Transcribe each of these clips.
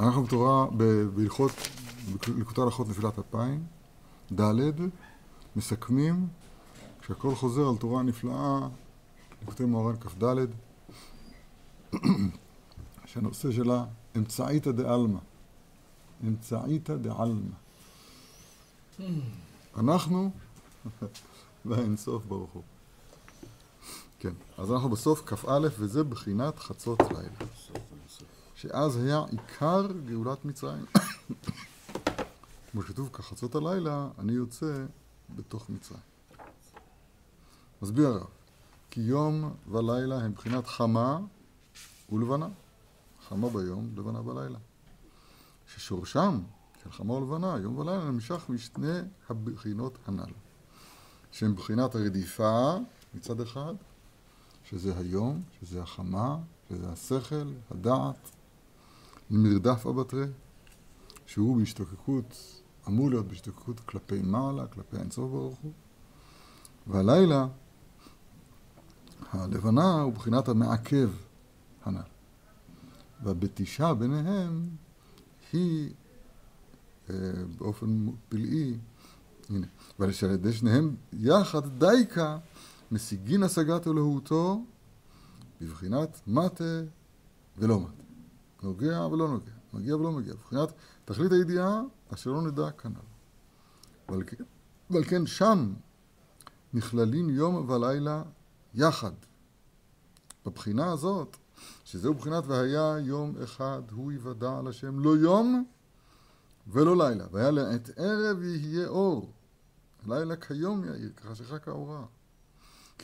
אנחנו בתורה, בהלכות, בליקוטי הלכות נפילת אפיים, ד', מסכמים, כשהכל חוזר על תורה נפלאה, ליקוטי מוהר"ן כ"ד, שהנושא שלה אמצעיתא דעלמא. אמצעיתא דעלמא. אנחנו והאינסוף ברוך הוא. כן, אז אנחנו בסוף כ"א, וזה בחינת חצות לילה. שאז היה עיקר גאולת מצרים. כמו שכתוב, כחצות הלילה, אני יוצא בתוך מצרים. מסביר הרב, כי יום ולילה הם בחינת חמה ולבנה. חמה ביום, לבנה בלילה. ששורשם של חמה ולבנה, יום ולילה, נמשך משני הבחינות הנ"ל. שהם בחינת הרדיפה מצד אחד, שזה היום, שזה החמה, שזה השכל, הדעת, מרדף הבתרי, שהוא בהשתוקקות, אמור להיות בהשתוקקות כלפי מעלה, כלפי האינסוף ברוך הוא. והלילה, הלבנה הוא בחינת המעכב הנ"ל. והבתישה ביניהם היא אה, באופן פלאי, הנה, ועל ידי שניהם יחד דייקה משיגין השגת אלוהותו בבחינת מטה ולא מטה. נוגע ולא נוגע, מגיע ולא מגיע. בבחינת תכלית הידיעה אשר לא נדע כנ"ל. ועל כן, ועל כן שם נכללים יום ולילה יחד. בבחינה הזאת, שזהו בחינת והיה יום אחד הוא יוודע על השם לא יום ולא לילה. והיה לעת ערב יהיה אור. לילה כיום יאיר, כחשיכה כאורה.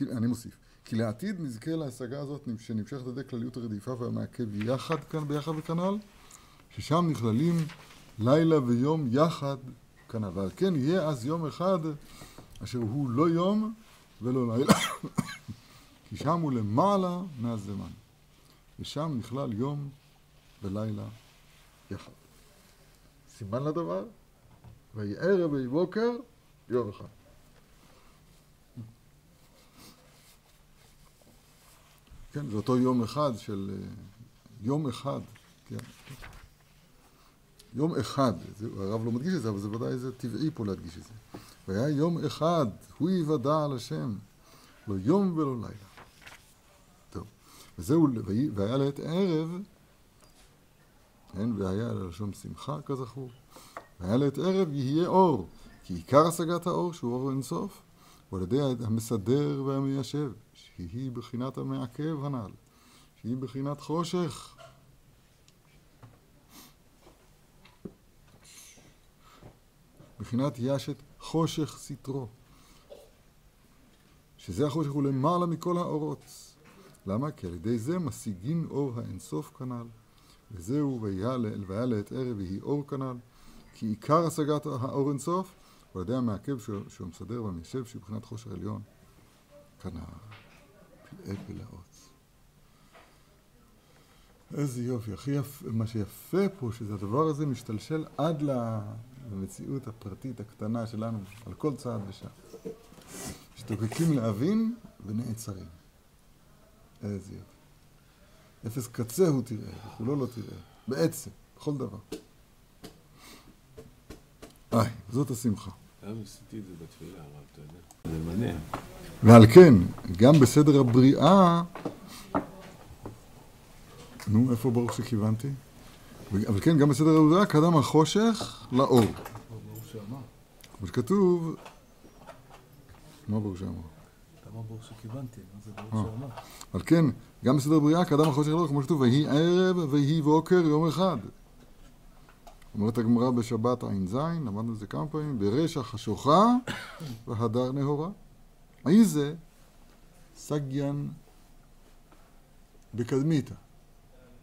אני מוסיף. כי לעתיד נזכה להשגה הזאת שנמשכת על ידי כלליות הרדיפה והמעכב יחד כאן ביחד וכנ"ל, ששם נכללים לילה ויום יחד כנ"ל. ועל כן יהיה אז יום אחד אשר הוא לא יום ולא לילה, כי שם הוא למעלה מהזמן. ושם נכלל יום ולילה יחד. סימן לדבר, ויהי ערב ויהי בוקר, יום אחד. כן, זה אותו יום אחד של... אה, יום אחד, כן. יום אחד, זה, הרב לא מדגיש את זה, אבל זה ודאי זה טבעי פה להדגיש את זה. והיה יום אחד, הוא יוודע על השם, לא יום ולא לילה. טוב, וזהו, והיה לעת ערב, כן, והיה ללשון שמחה כזכור, והיה לעת ערב יהיה אור, כי עיקר השגת האור, שהוא אור אינסוף, הוא על ידי המסדר והמיישב. שהיא בחינת המעכב הנ"ל, שהיא בחינת חושך. בחינת ישת חושך סטרו. שזה החושך הוא למעלה מכל האורות. למה? כי על ידי זה משיגים אור האינסוף כנ"ל. וזהו והיה לעת ערב ויהי אור כנ"ל. כי עיקר השגת האור אינסוף הוא על ידי המעכב שהוא מסדר והמיישב שהוא מבחינת חושך עליון כנ"ל. פלאי פלאות. איזה יופי, הכי יפה, מה שיפה פה, שזה הדבר הזה משתלשל עד למציאות הפרטית הקטנה שלנו, על כל צעד ושעה. משתוקקים להבין ונעצרים. איזה יופי. אפס קצה הוא תראה, וכולו לא תראה. בעצם, בכל דבר. איי, זאת השמחה. גם עשיתי את זה בתפילה, הרב, אתה יודע. זה מעניין. ועל כן, גם בסדר הבריאה, נו, איפה ברוך שכיוונתי? אבל כן, גם בסדר הבריאה קדם החושך לאור. כמו שכתוב, מה ברוך שאמר? כמה ברוך שכיוונתי, מה זה ברוך שאמר? על כן, גם בסדר הבריאה קדם החושך לאור, כמו שכתוב, ויהי ערב ויהי בוקר יום אחד. אומרת הגמרא בשבת ע"ז, למדנו את זה כמה פעמים, ברשע חשוכה והדר נהורה. איזה סגיין בקדמיתא,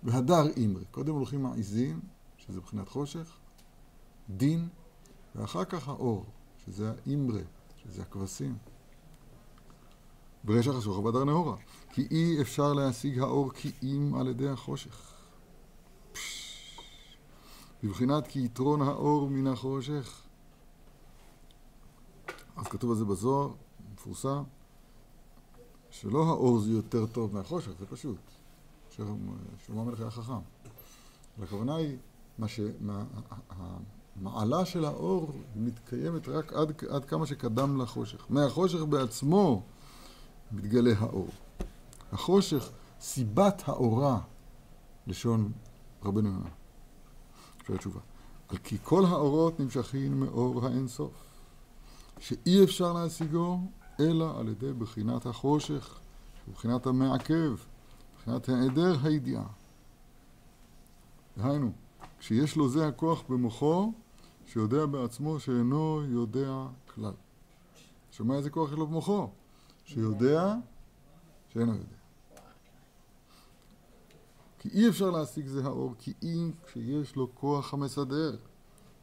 והדר אימרי. קודם הולכים העיזים, שזה מבחינת חושך, דין, ואחר כך האור, שזה האימרי, שזה הכבשים. ברשע חשוך ובהדר נהורה. כי אי אפשר להשיג האור כי אם על ידי החושך. בבחינת כי יתרון האור מן החושך. אז כתוב על זה בזוהר, מפורסם, שלא האור זה יותר טוב מהחושך, זה פשוט. שלמה המלך היה חכם. הכוונה היא, מה ש... מה, המעלה של האור מתקיימת רק עד, עד כמה שקדם לחושך. מהחושך בעצמו מתגלה האור. החושך, סיבת האורה, לשון רבנו יונה. שואל תשובה. על כי כל האורות נמשכים מאור האינסוף, שאי אפשר להשיגו אלא על ידי בחינת החושך, בחינת המעכב, בחינת היעדר הידיעה. דהיינו, כשיש לו זה הכוח במוחו, שיודע בעצמו שאינו יודע כלל. שומע איזה כוח יש לו במוחו? שיודע שאינו יודע. כי אי אפשר להשיג זה האור, כי אם כשיש לו כוח המסדר,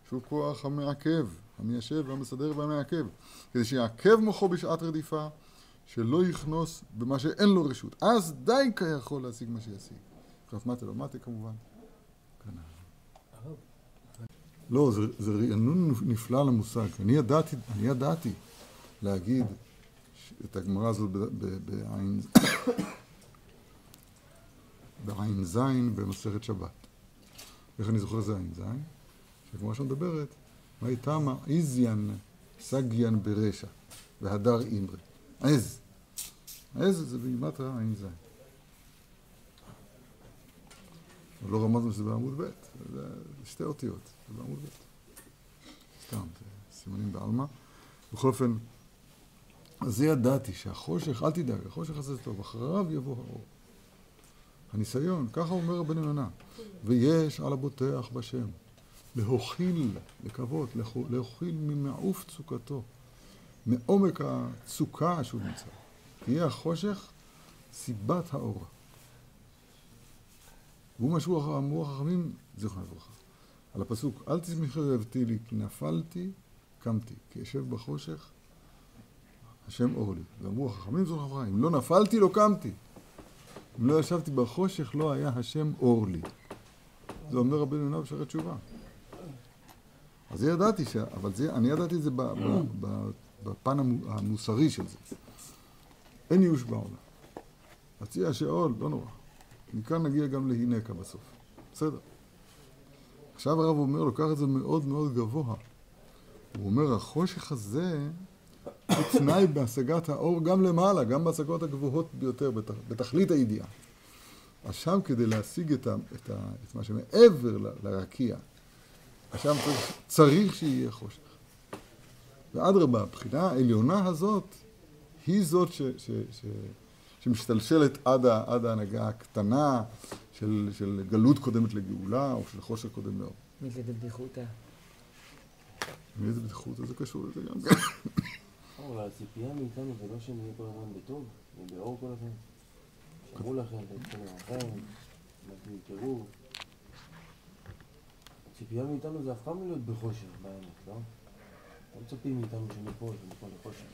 שהוא כוח המעכב, המיישב והמסדר והמעכב, כדי שיעכב מוחו בשעת רדיפה, שלא יכנוס במה שאין לו רשות. אז די כיכול להשיג מה שישיג. עכשיו מטה לא מטה כמובן. לא, זה, זה רענון נפלא למושג. אני ידעתי, אני ידעתי להגיד את הגמרא הזאת בעין, בעין זין במסכת שבת. איך אני זוכר זה עין זין? שהגמרא שם מדברת, מה הייתה מה איזיאן סגיאן ברשע והדר אימרי. עז. עז זה בגימטריה עין זין. לא רמזנו שזה בעמוד ב', זה שתי אותיות, זה בעמוד ב'. סתם, זה סימנים בעלמא. בכל אופן, אז זה ידעתי שהחושך, אל תדאג, החושך הזה זה טוב, אחריו יבוא האור. הניסיון, ככה אומר רבנו יונה, ויש על הבוטח בשם, להוכיל, לקוות, להוכיל ממעוף צוקתו, מעומק הצוקה שהוא נמצא. תהיה החושך סיבת האור. והוא מה שהוא אמרו החכמים, זיכרונה לברכה. על הפסוק, אל תשמחי אוהבתי לי, כי נפלתי, קמתי, כי אשב בחושך, השם אור לי. ואמרו החכמים זו לברכה, אם לא נפלתי, לא קמתי. אם לא ישבתי בחושך, לא היה השם אור לי. זה אומר רבי יונה בשערי תשובה. אז ידעתי, ש... אבל זה, אני ידעתי את זה ב, ב, ב, בפן המוסרי של זה. אין ייאוש בעולם. הציע שאול, לא נורא. מכאן נגיע גם להינקה בסוף. בסדר. עכשיו הרב אומר, לוקח את זה מאוד מאוד גבוה. הוא אומר, החושך הזה הוא תנאי בהשגת האור גם למעלה, גם בהשגות הגבוהות ביותר, בתח, בתכלית הידיעה. אז שם כדי להשיג את, ה, את, ה, את מה שמעבר ל, לרקיע, שם צריך, צריך שיהיה חושך. ואדרבה, הבחינה העליונה הזאת היא זאת ש, ש, ש, שמשתלשלת עד, ה, עד ההנהגה הקטנה של, של גלות קודמת לגאולה, או של חושך קודם לאור. מי זה בבדיחותא? מאיזה בדיחותא זה קשור לזה גם. אבל הציפייה מאיתנו זה לא שנהיה כל הזמן בטוב, ובאור כל הזמן. שמעו לכם, תתחילו לכם, אנחנו תראו. הציפייה מאיתנו זה אף פעם להיות בחושך באמת, לא? לא מצפים מאיתנו שניפול וניפול לחושך.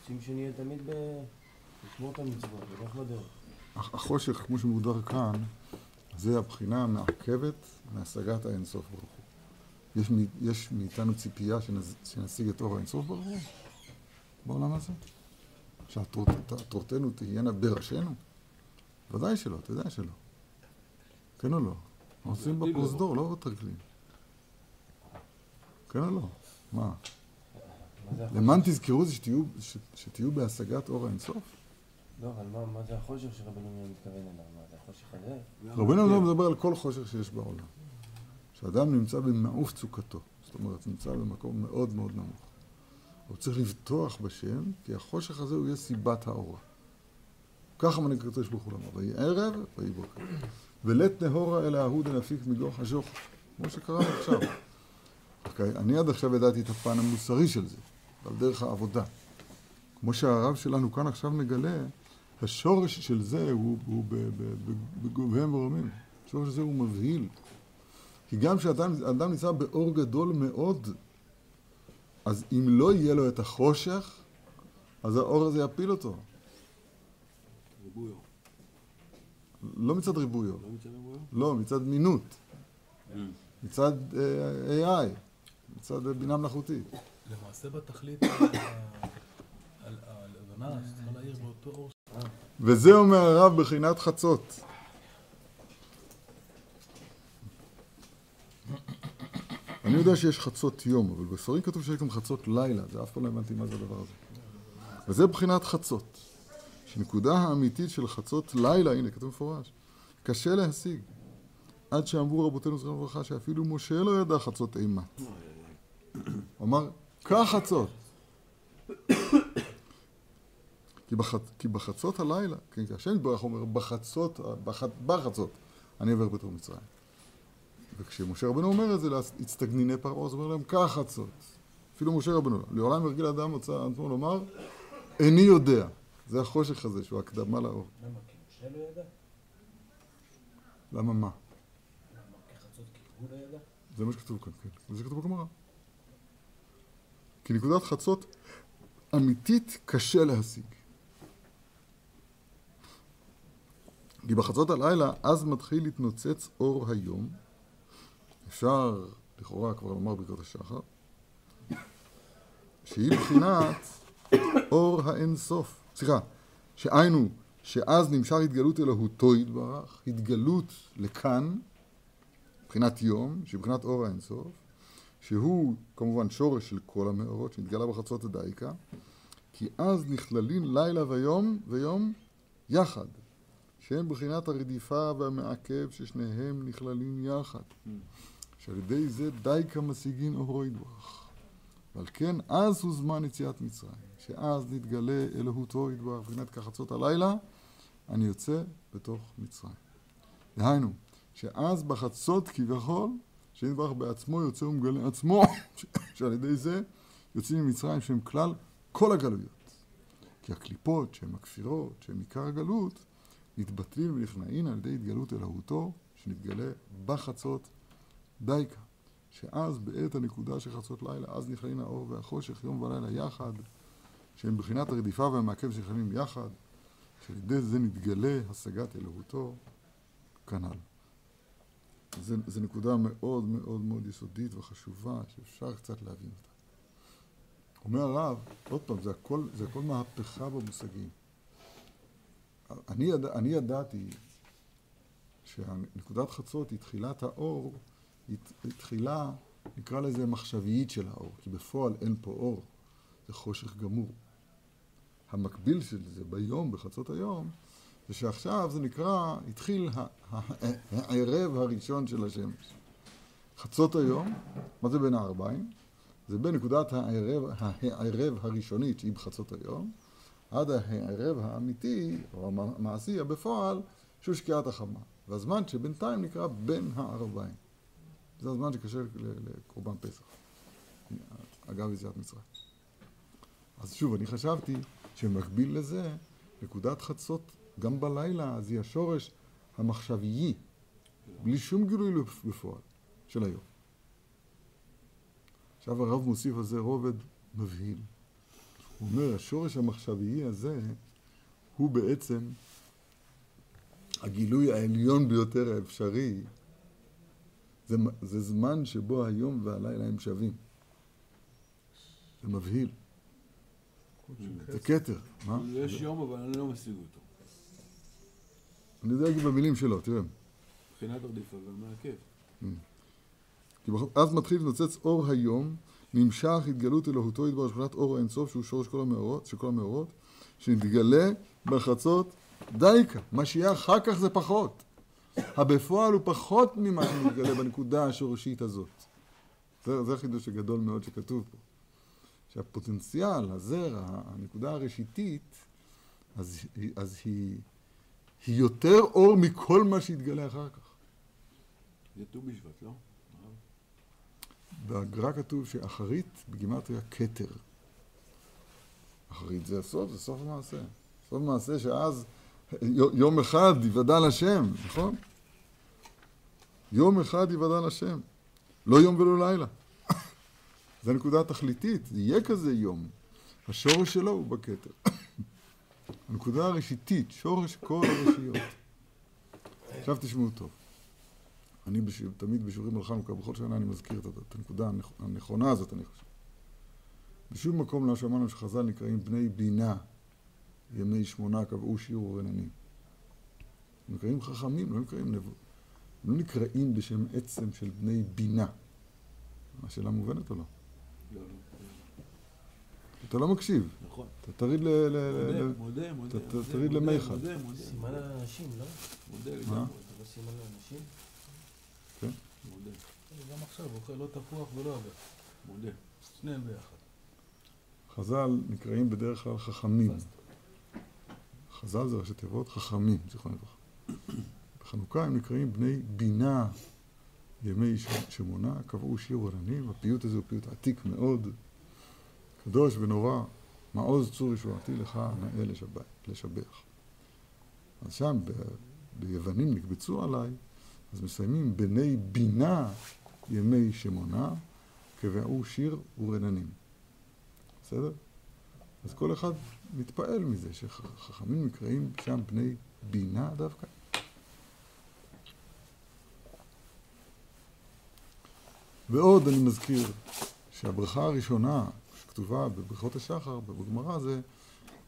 רוצים שנהיה תמיד ב... לשמור את המצוות, נלך בדרך. החושך, כמו שמוגדר כאן, זה הבחינה המעכבת מהשגת האינסוף ברוך הוא. יש, מאיתנו ציפייה שנשיג את אור האינסוף ברוך הוא בעולם הזה? שהתורתנו תהיינה בראשינו? ודאי שלא, אתה יודע שלא. כן או לא? עושים בפרוזדור, לא בתרגלים. כן או לא? מה? למען תזכרו זה שתהיו, בהשגת אור האינסוף? לא, אבל מה, זה החושך שרבנו מתכוון אליו? מה זה החושך הזה? רבנו יונה מדבר על כל חושך שיש בעולם. שאדם נמצא במעוף צוקתו. זאת אומרת, נמצא במקום מאוד מאוד נמוך. הוא צריך לבטוח בשם, כי החושך הזה הוא יהיה סיבת האורה. ככה מנהיג הקדוש ברוך הוא לומר, ויהי ערב ויהי בוקר. ולית נהורה אלא ההוא דנפיק מגור חשוך, כמו שקראנו עכשיו. אוקיי, אני עד עכשיו ידעתי את הפן המוסרי של זה, על דרך העבודה. כמו שהרב שלנו כאן עכשיו מגלה, השורש של זה הוא, הוא בגובהם ורומים. השורש הזה הוא מבהיל. כי גם כשאדם נמצא באור גדול מאוד, אז אם לא יהיה לו את החושך, אז האור הזה יפיל אותו. ריבוי אור. לא מצד ריבוי אור. לא מצד ריבוי אור? לא, מצד מינות. מצד אה, AI. מצד בינה מלאכותית. למעשה בתכלית הלבנה צריכה להאיר באותו אור. וזה אומר הרב בחינת חצות. אני יודע שיש חצות יום, אבל בספרים כתוב שיש גם חצות לילה, זה אף פעם לא הבנתי מה זה הדבר הזה. וזה בחינת חצות. שנקודה האמיתית של חצות לילה, הנה, כתוב מפורש, קשה להשיג. עד שאמרו רבותינו זכרם לברכה שאפילו משה לא ידע חצות אימת. הוא אמר, קח חצות. כי, בח... כי בחצות הלילה, כן, השם יתברך אומר, בחצות, בח... בחצות, אני עובר בתור מצרים. וכשמשה רבנו אומר את זה להצטגניני פרעה, אז הוא אומר להם, קח חצות. אפילו משה רבנו, לעולם ירגיל האדם מוצא עצמו לומר, איני יודע. זה החושך הזה, שהוא הקדמה לאור. למה? כי משה לא ידע? למה מה? לא? זה מה שכתוב כאן, כן. זה שכתוב בגמרא. כי נקודת חצות אמיתית קשה להשיג. כי בחצות הלילה אז מתחיל להתנוצץ אור היום. אפשר לכאורה כבר לומר ברכות השחר, שהיא בחינת אור האין סוף. סליחה, שהיינו, שאז נמשך התגלות אלוהותו יתברך, התגלות לכאן, מבחינת יום, שהיא מבחינת אור האין סוף, שהוא כמובן שורש של כל המאורות, שנתגלה בחצות הדייקה, כי אז נכללים לילה ויום ויום יחד, שהם בחינת הרדיפה והמעכב ששניהם נכללים יחד. שעל ידי זה דייקה משיגין אורו יתברך. ועל כן אז הוא זמן יציאת מצרים, שאז נתגלה אלוהותו יתברך, מבחינת כחצות הלילה, אני יוצא בתוך מצרים. דהיינו, שאז בחצות כביכול, שיתברך בעצמו יוצא ומגלה עצמו, שעל ידי זה יוצאים ממצרים שהם כלל כל הגלויות. כי הקליפות שהן הכפירות, שהן עיקר הגלות, נתבטלים ונכנעים על ידי התגלות אלוהותו, שנתגלה בחצות דייקה. שאז בעת הנקודה של חצות לילה, אז נכללים האור והחושך יום ולילה יחד, שהם בחינת הרדיפה והמעכב שנכללים יחד, שעל ידי זה נתגלה השגת אלוהותו כנ"ל. זו נקודה מאוד מאוד מאוד יסודית וחשובה, שאפשר קצת להבין אותה. אומר הרב, עוד פעם, זה הכל, זה הכל מהפכה במושגים. אני, ידע, אני ידעתי שנקודת חצות היא תחילת האור, תחילה, נקרא לזה מחשבית של האור, כי בפועל אין פה אור, זה חושך גמור. המקביל של זה ביום, בחצות היום, זה שעכשיו זה נקרא, התחיל הערב הראשון של השמש. חצות היום, מה זה בין הערביים? זה בין נקודת הערב, הערב הראשונית, שהיא בחצות היום, עד הערב האמיתי, או המעשי, הבפועל, שהוא שקיעת החמה. והזמן שבינתיים נקרא בין הערביים. זה הזמן שקשה לקורבן פסח. אגב יציאת מצרים. אז שוב, אני חשבתי שמקביל לזה, נקודת חצות, גם בלילה, אז היא השורש המחשביי, בלי שום גילוי בפועל, של היום. עכשיו הרב מוסיף על זה רובד מבהיל. הוא אומר, השורש המחשביי הזה הוא בעצם הגילוי העליון ביותר האפשרי. זה, זה זמן שבו היום והלילה הם שווים. זה מבהיל. זה כתר. מה? יש יום אבל אני לא משיג אותו. אני יודע להגיד במילים שלו, תראה. מבחינת הרדיפה והמעכב. כי אז מתחיל להתנוצץ אור היום, נמשך התגלות אלוהותו יתברך שכונת אור האינסוף שהוא שורש כל המאורות, של כל המאורות, שנתגלה בחצות דייקה. מה שיהיה אחר כך זה פחות. הבפועל הוא פחות ממה שמתגלה בנקודה השורשית הזאת. זה, זה החידוש הגדול מאוד שכתוב פה. שהפוטנציאל, הזרע, הנקודה הראשיתית, אז, אז היא, היא יותר אור מכל מה שיתגלה אחר כך. זה ט"ו בשבט, לא? בגר"א כתוב שאחרית בגימטריה כתר. אחרית זה הסוף, זה סוף המעשה. סוף המעשה שאז יום אחד יוודע לשם, נכון? יום אחד יוודע לשם. לא יום ולא לילה. זו הנקודה התכליתית, יהיה כזה יום. השורש שלו הוא בכתר. הנקודה הראשיתית, שורש כל הרשיות. עכשיו תשמעו טוב. אני בשיעור, תמיד בשיעורים על חנוכה, בכל שנה אני מזכיר את, את הנקודה הנכונה הזאת, אני חושב. בשום מקום לא שמענו שחז"ל נקראים בני בינה, ימי שמונה קבעו שיעור רננים. הם נקראים חכמים, לא נקראים נבו. הם לא נקראים בשם עצם של בני בינה. השאלה מובנת או לא? לא, לא. אתה לא מקשיב. נכון. אתה תריד ל... מודה, מודה, מודה, תריד למיכל. סימן לאנשים, לא? מודה? לגמרי. זה לא סימן לאנשים? מודה, גם עכשיו, אוכל לא תפוח ולא אגס. מודה. שניהם ביחד. חז"ל נקראים בדרך כלל חכמים. חז"ל זה ראשי תיבות, חכמים, זיכרונו לברכה. בחנוכה הם נקראים בני בינה ימי שמונה, קבעו שיר עולנים, הפיוט הזה הוא פיוט עתיק מאוד, קדוש ונורא, מעוז צור ישועתי לך נאה לשבח. אז שם ביוונים נקבצו עליי, אז מסיימים בני בינה ימי שמונה, קבעו שיר ורננים. בסדר? אז כל אחד מתפעל מזה שחכמים נקראים שם בני בינה דווקא. ועוד אני מזכיר שהברכה הראשונה שכתובה בברכות השחר, בגמרא, זה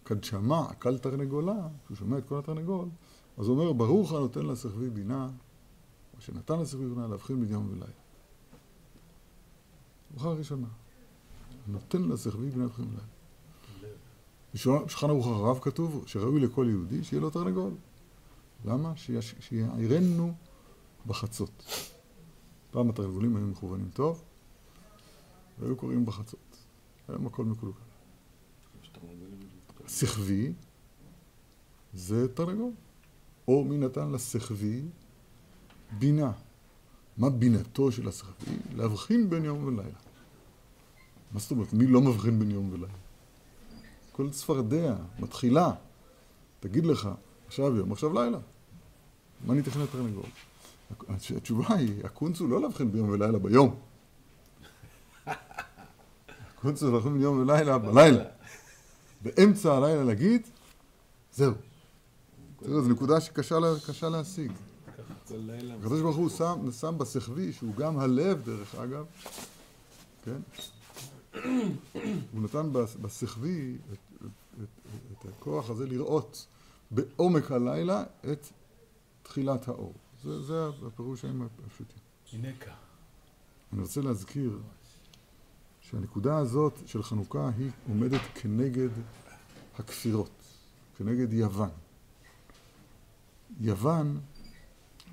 כד שמע קל תרנגולה, כשהוא שומע את כל התרנגול, אז הוא אומר, ברוך הנותן לשכבי בינה, או שנתן לשכבי בינה להבחין בין יום ולילה. ברכה הראשונה. נותן לשכבי בינה להבחין בין לילה. בשולחן ערוך הרב כתוב שראוי לכל יהודי שיהיה לו תרנגול. למה? שיעירנו בחצות. פעם התרנגולים היו מכוונים טוב, והיו קוראים בחצות. היום הכל מקולקל. סחבי זה תרנגול. או מי נתן לסחבי בינה. מה בינתו של הסחבי? להבחין בין יום ולילה. מה זאת אומרת? מי לא מבחין בין יום ולילה? כל צפרדע מתחילה, תגיד לך, עכשיו יום, עכשיו לילה. מה ניתן לתרנגול? התש- התשובה היא, הקונץ הוא לא להבחין ביום ולילה ביום. הקונץ הוא להבחין בין יום ולילה בלילה. באמצע הלילה להגיד, זהו. תראו, זו נקודה שקשה לה- קשה להשיג. הקדוש ברוך הוא שם, בסחבי, שהוא גם הלב דרך אגב, כן? הוא נתן בס- בסחבי את, את, את, הכוח הזה לראות בעומק הלילה את תחילת האור. זה, זה הפירוש הפשוטים. הינקה. אני רוצה להזכיר שהנקודה הזאת של חנוכה היא עומדת כנגד הכפירות, כנגד יוון. יוון,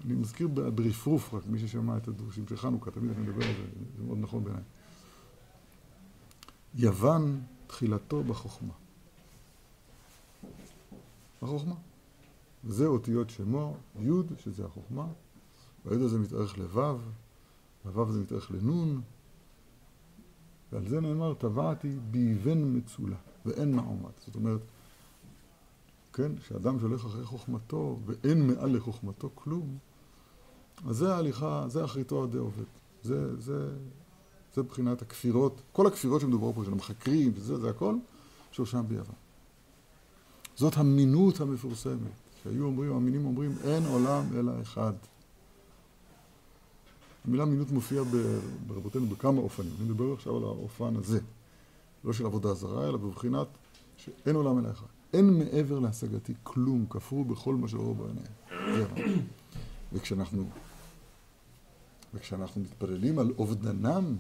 אני מזכיר ברפרוף רק, מי ששמע את הדרושים של חנוכה, תמיד אני מדבר על זה, זה מאוד נכון בעיניי. יוון, תחילתו בחוכמה. בחוכמה. וזה אותיות שמו, י' שזה החוכמה, והי' הזה מתארך לו', והו' הזה מתארך לנון, ועל זה נאמר, טבעתי באבן מצולה, ואין מעומת. זאת אומרת, כן, שאדם שהולך אחרי חוכמתו, ואין מעל לחוכמתו כלום, אז זה ההליכה, זה אחריתו עדי עובד. זה, זה, זה מבחינת הכפירות, כל הכפירות שמדובר פה, של המחקרים, וזה, זה הכל, שורשם ביוון. זאת המינות המפורסמת, שהיו אומרים, המינים אומרים, אין עולם אלא אחד. המילה מינות מופיעה ברבותינו בכמה אופנים. אני מדבר עכשיו על האופן הזה. לא של עבודה זרה, אלא בבחינת שאין עולם אלא אחד. אין מעבר להשגתי כלום, כפרו בכל מה שראו בעיניהם. וכשאנחנו, וכשאנחנו מתפללים על אובדנם,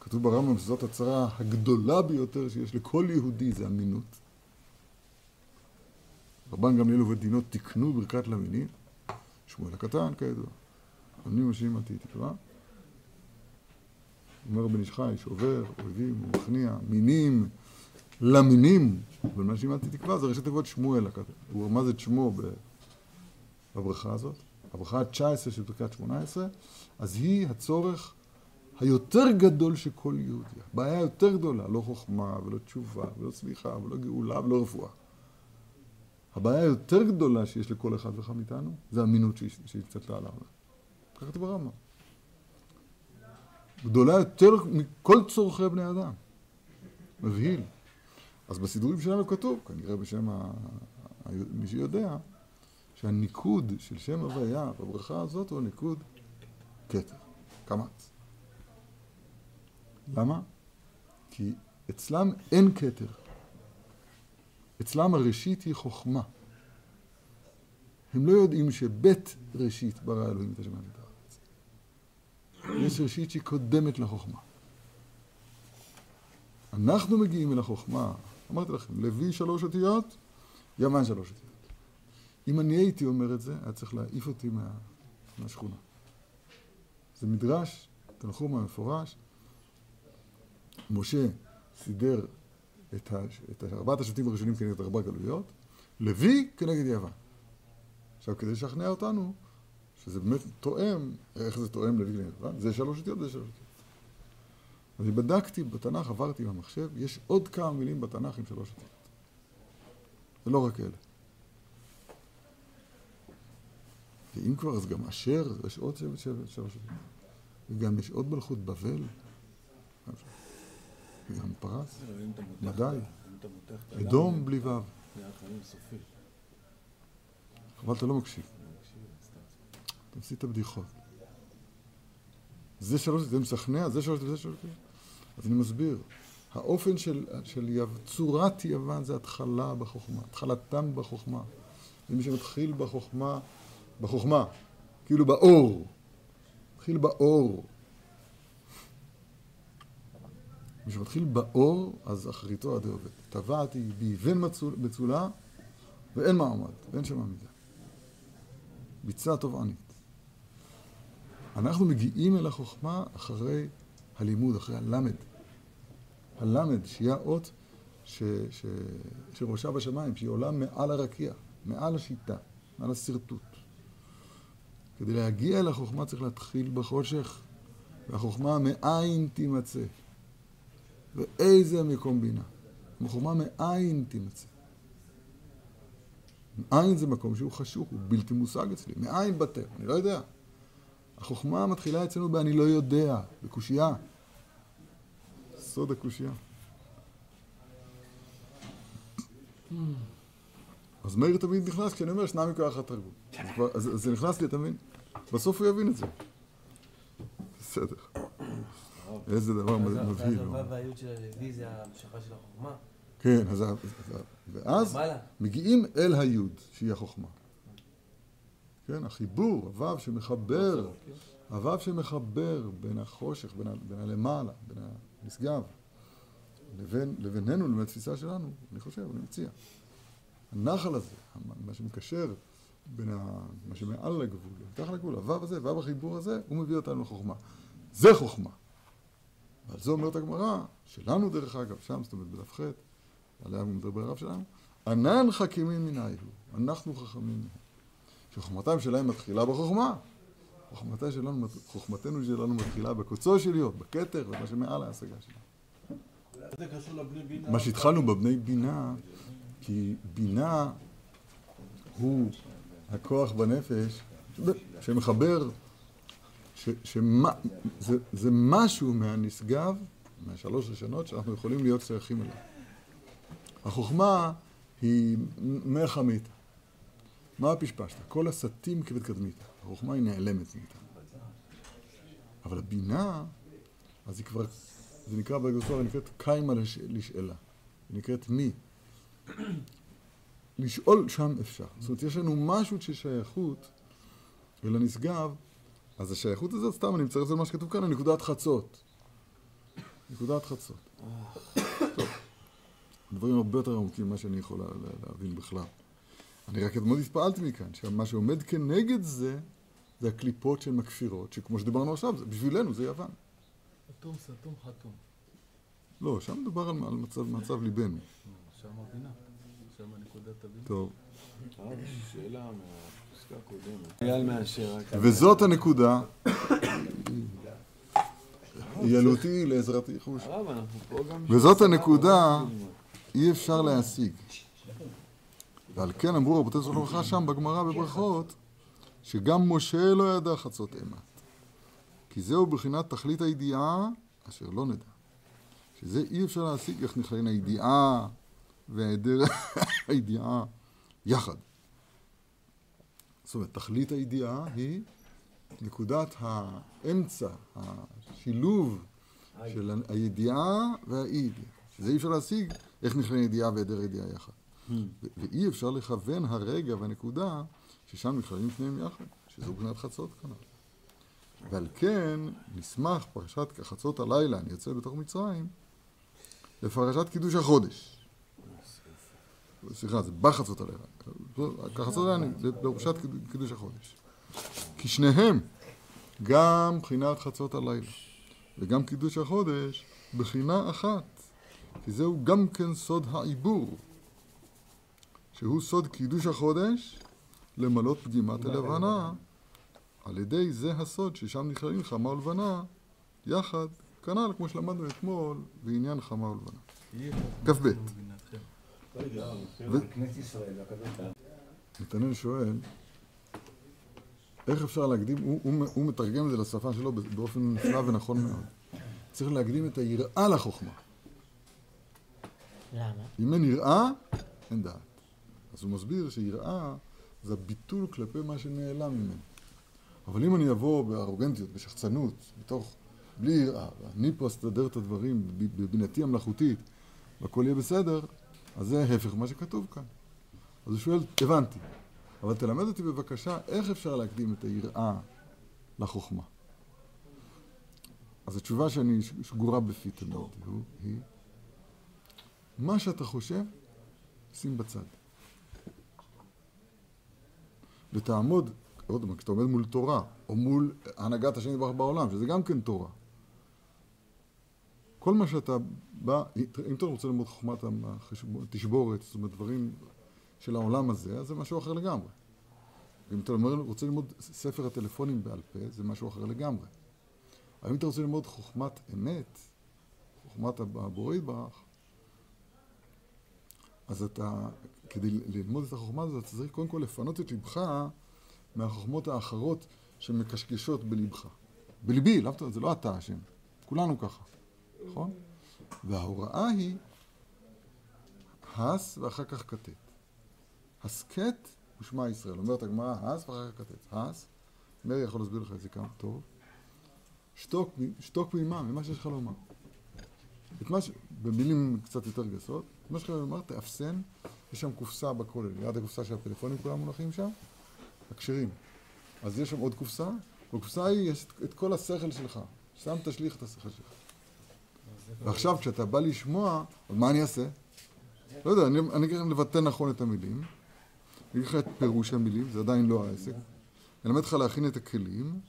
כתוב ברמב"ם שזאת הצרה הגדולה ביותר שיש לכל יהודי, זה אמינות. רבן גמליאל ובדינו תיקנו ברכת למינים, שמואל הקטן כידוע. עונים משאים עתי תקווה. אומר בן איש חי, שובר, אויבים, מכניע, מינים, למינים, אבל מה שאימדתי תקווה זה ראשי תיבות שמואל. הוא רמז את שמו בברכה הזאת, הברכה ה-19 של ברכת 18, אז היא הצורך היותר גדול של כל יהודי. בעיה יותר גדולה, לא חוכמה ולא תשובה ולא צמיחה ולא גאולה ולא רפואה. הבעיה היותר גדולה שיש לכל אחד ואחד מאיתנו, זה אמינות שהיא שהיא קצת לעלה. ככה כתוב ברמב"ם. גדולה יותר מכל צורכי בני אדם. מבהיל. אז בסידורים שלנו כתוב, כנראה בשם. ה- מי שיודע, שהניקוד של שם הוויה בברכה הזאת הוא ניקוד כתר, קמץ. למה? כי אצלם אין כתר. אצלם הראשית היא חוכמה. הם לא יודעים שבית ראשית ברא אלוהים את השמיים ואת הארץ. יש ראשית שהיא קודמת לחוכמה. אנחנו מגיעים אל החוכמה, אמרתי לכם, לוי שלוש אותיות, יוון שלוש אותיות. אם אני הייתי אומר את זה, היה צריך להעיף אותי מה, מהשכונה. זה מדרש, תנחום המפורש. משה סידר את, ה, את ארבעת השבטים הראשונים כנגד ארבע גלויות, לוי כנגד יוון. עכשיו, כדי לשכנע אותנו, שזה באמת תואם, איך זה תואם לוי כנגד יוון, זה שלוש אותיות וזה שלוש אותיות. אני בדקתי בתנ"ך, עברתי במחשב, יש עוד כמה מילים בתנ"ך עם שלוש אותיות. זה לא רק אלה. ואם כבר, אז גם אשר, יש עוד שבט שבט שלוש אותיות. וגם יש עוד מלכות בבל, וגם פרס, אם אתה מותח- מדי. אם אתה מותח את הלם, אדום בלי ו'. נהיה לך אין סופי. חבל אתה לא מקשיב. אתה מפסיד את הבדיחות. זה שלוש, זה משכנע, זה שלוש וזה שלוש. אז אני מסביר. האופן של, של יו, צורת יוון זה התחלה בחוכמה, התחלתם בחוכמה. זה מי שמתחיל בחוכמה, בחוכמה, כאילו באור. מתחיל באור. מי שמתחיל באור, אז אחריתו עדי עובד. טבעתי באבן מצול- מצולה ואין מעמד, ואין שם עמידה. ביצה טובענית. אנחנו מגיעים אל החוכמה אחרי הלימוד, אחרי הלמד. הלמד, שהיא האות ש, ש, שראשה בשמיים, שהיא עולה מעל הרקיע, מעל השיטה, מעל השרטוט. כדי להגיע אל החוכמה צריך להתחיל בחושך, והחוכמה מאין תימצא. ואיזה מקום בינה. החוכמה מאין תימצא. מאין זה מקום שהוא חשוך, הוא בלתי מושג אצלי. מאין בטל? אני לא יודע. החוכמה מתחילה אצלנו ב"אני לא יודע", בקושייה. סוד הקושייה. אז מאיר תמיד נכנס כשאני אומר שניים מכוח התרגום. אז כבר- אז אז זה נכנס לי, אתה מבין? בסוף הוא יבין את זה. בסדר. איזה דבר מבהיל. ואז והיוד של הלוי זה המשכה של החוכמה. כן, אז ואז. מגיעים אל היוד, שהיא החוכמה. כן, החיבור, הוו שמחבר, הוו שמחבר בין החושך, בין, ה- בין הלמעלה, בין הנשגב, לבין, לבינינו, לבין התפיסה שלנו, אני חושב, אני מציע. הנחל הזה, מה שמקשר בין ה, מה שמעל לגבול, מתחת לגבול, הוו הזה, וו החיבור הזה, הוא מביא אותנו לחוכמה. זה חוכמה. ועל זה אומרת הגמרא, שלנו דרך אגב, שם, זאת אומרת בדף ח', עליה הוא מדבר הרב שלנו, ענן מנהי הוא, אנחנו חכמים מהם. שחוכמתם שלהם מתחילה בחוכמה. חוכמתה שלנו, חוכמתנו שלנו מתחילה בקוצו של להיות, בכתר, ומה שמעל ההשגה שלנו. מה שהתחלנו בבני בינה, כי בינה הוא הכוח בנפש שמחבר, ש, שמה, זה, זה משהו מהנשגב, מהשלוש ראשונות, שאנחנו יכולים להיות שייכים אליו. החוכמה היא מרחמית. מה הפשפשת? כל הסתים כבד קדמית. החוכמה היא נעלמת מאיתנו. אבל הבינה, אז היא כבר, זה נקרא בגוסר, היא נקראת קיימה לש, לשאלה. היא נקראת מי. לשאול שם אפשר. זאת אומרת, יש לנו משהו של שייכות אל הנשגב, אז השייכות הזאת, סתם אני מצטרף למה שכתוב כאן, לנקודת חצות. נקודת חצות. טוב, דברים הרבה יותר עמוקים ממה שאני יכול לה- לה- להבין בכלל. אני רק אתמול התפעלתי מכאן, שמה שעומד כנגד זה, זה הקליפות של מכפירות, שכמו שדיברנו עכשיו, זה- בשבילנו זה יוון. אטום סתום חתום. לא, שם מדובר על, על מצב, מצב ליבנו. שם הבינה. שם נקודת הבינה. טוב. לי שאלה מהפסקה וזאת הנקודה, ילותי לעזרתי חוש. וזאת הנקודה. אי אפשר להשיג. ועל כן אמרו רבותי זכרונו לברכה שם בגמרא בברכות, שגם משה לא ידע חצות אמת. כי זהו בחינת תכלית הידיעה אשר לא נדע. שזה אי אפשר להשיג איך נכללים הידיעה והיעדר הידיעה יחד. זאת אומרת, תכלית הידיעה היא נקודת האמצע, השילוב של הידיעה והאי-ידיעה. שזה אי אפשר להשיג איך נכללים ידיעה והיעדר ידיעה יחד. ו- ואי אפשר לכוון הרגע והנקודה ששם נכללים שניהם יחד, שזו בחינת חצות כנ"ל. ועל כן נסמך פרשת חצות הלילה, אני יוצא בתוך מצרים, לפרשת קידוש החודש. סליחה, זה בחצות הלילה. חצות הלילה זה בפרשת קידוש החודש. כי שניהם, גם בחינת חצות הלילה וגם קידוש החודש, בחינה אחת. כי זהו גם כן סוד העיבור, שהוא סוד קידוש החודש למלות פגימת הלבנה. על ידי זה הסוד ששם נכללים חמה ולבנה יחד, כנ"ל כמו שלמדנו אתמול בעניין חמה ולבנה. כ"ב. נתנאל שואל, איך אפשר להקדים, הוא, הוא, הוא מתרגם את זה לשפה שלו באופן נפלא ונכון מאוד. צריך להקדים את היראה לחוכמה. למה? אם אין יראה, אין דעת. אז הוא מסביר שיראה זה הביטול כלפי מה שנעלם ממנו. אבל אם אני אבוא בארוגנטיות, בשחצנות, בתוך, בלי יראה, ואני פה אסתדר את הדברים בבינתי המלאכותית, והכל יהיה בסדר, אז זה ההפך ממה שכתוב כאן. אז הוא שואל, הבנתי, אבל תלמד אותי בבקשה איך אפשר להקדים את היראה לחוכמה. אז התשובה שאני שגורה בפי תמיד היא, מה שאתה חושב, שים בצד. ותעמוד, עוד פעם, כשאתה עומד מול תורה, או מול הנהגת השם יתברך בעולם, שזה גם כן תורה. כל מה שאתה בא, אם אתה רוצה ללמוד חוכמת התשבורת, זאת אומרת דברים של העולם הזה, אז זה משהו אחר לגמרי. ואם אתה אומר, רוצה ללמוד ספר הטלפונים בעל פה, זה משהו אחר לגמרי. אבל אם אתה רוצה ללמוד חוכמת אמת, חוכמת הבורא יתברך, אז אתה, כדי ללמוד את החוכמה הזאת, אתה צריך קודם כל לפנות את לבך מהחוכמות האחרות שמקשקשות בלבך. בליבי, זה לא אתה השם, כולנו ככה, נכון? וההוראה היא הס ואחר כך כתת. הסכת הוא שמע ישראל. אומרת הגמרא, הס ואחר כך כתת. הס, מאיר יכול להסביר לך את זה כמה טוב. שתוק, שתוק ממה, ממה שיש לך לומר. את מה ש... במילים קצת יותר גסות, את מה שיש לך לומר, תאפסן, יש שם קופסה בכולל, ליד הקופסה של הפלאפונים כולם מונחים שם, הכשרים. אז יש שם עוד קופסה, בקופסה ההיא יש את כל השכל שלך. שם תשליך את השכל שלך. ועכשיו כשאתה בא לשמוע, אז מה אני אעשה? לא יודע, אני, אגיד לכם לבטא נכון את המילים, אני אגיד לך את פירוש המילים, זה עדיין לא העסק. אני אלמד אותך להכין את הכלים,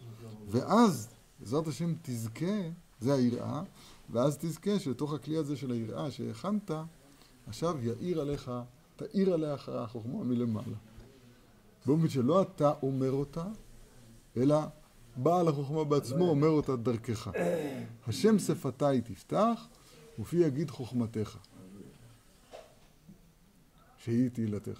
ואז, בעזרת השם, תזכה, זה היראה, ואז תזכה שלתוך הכלי הזה של היראה שהכנת, עכשיו יאיר עליך, תאיר עליך החוכמה מלמעלה. באופן שלא אתה אומר אותה, אלא בעל החוכמה בעצמו אומר אותה דרכך. השם שפתיי תפתח, ופי יגיד חוכמתך. שהיא תהילתך.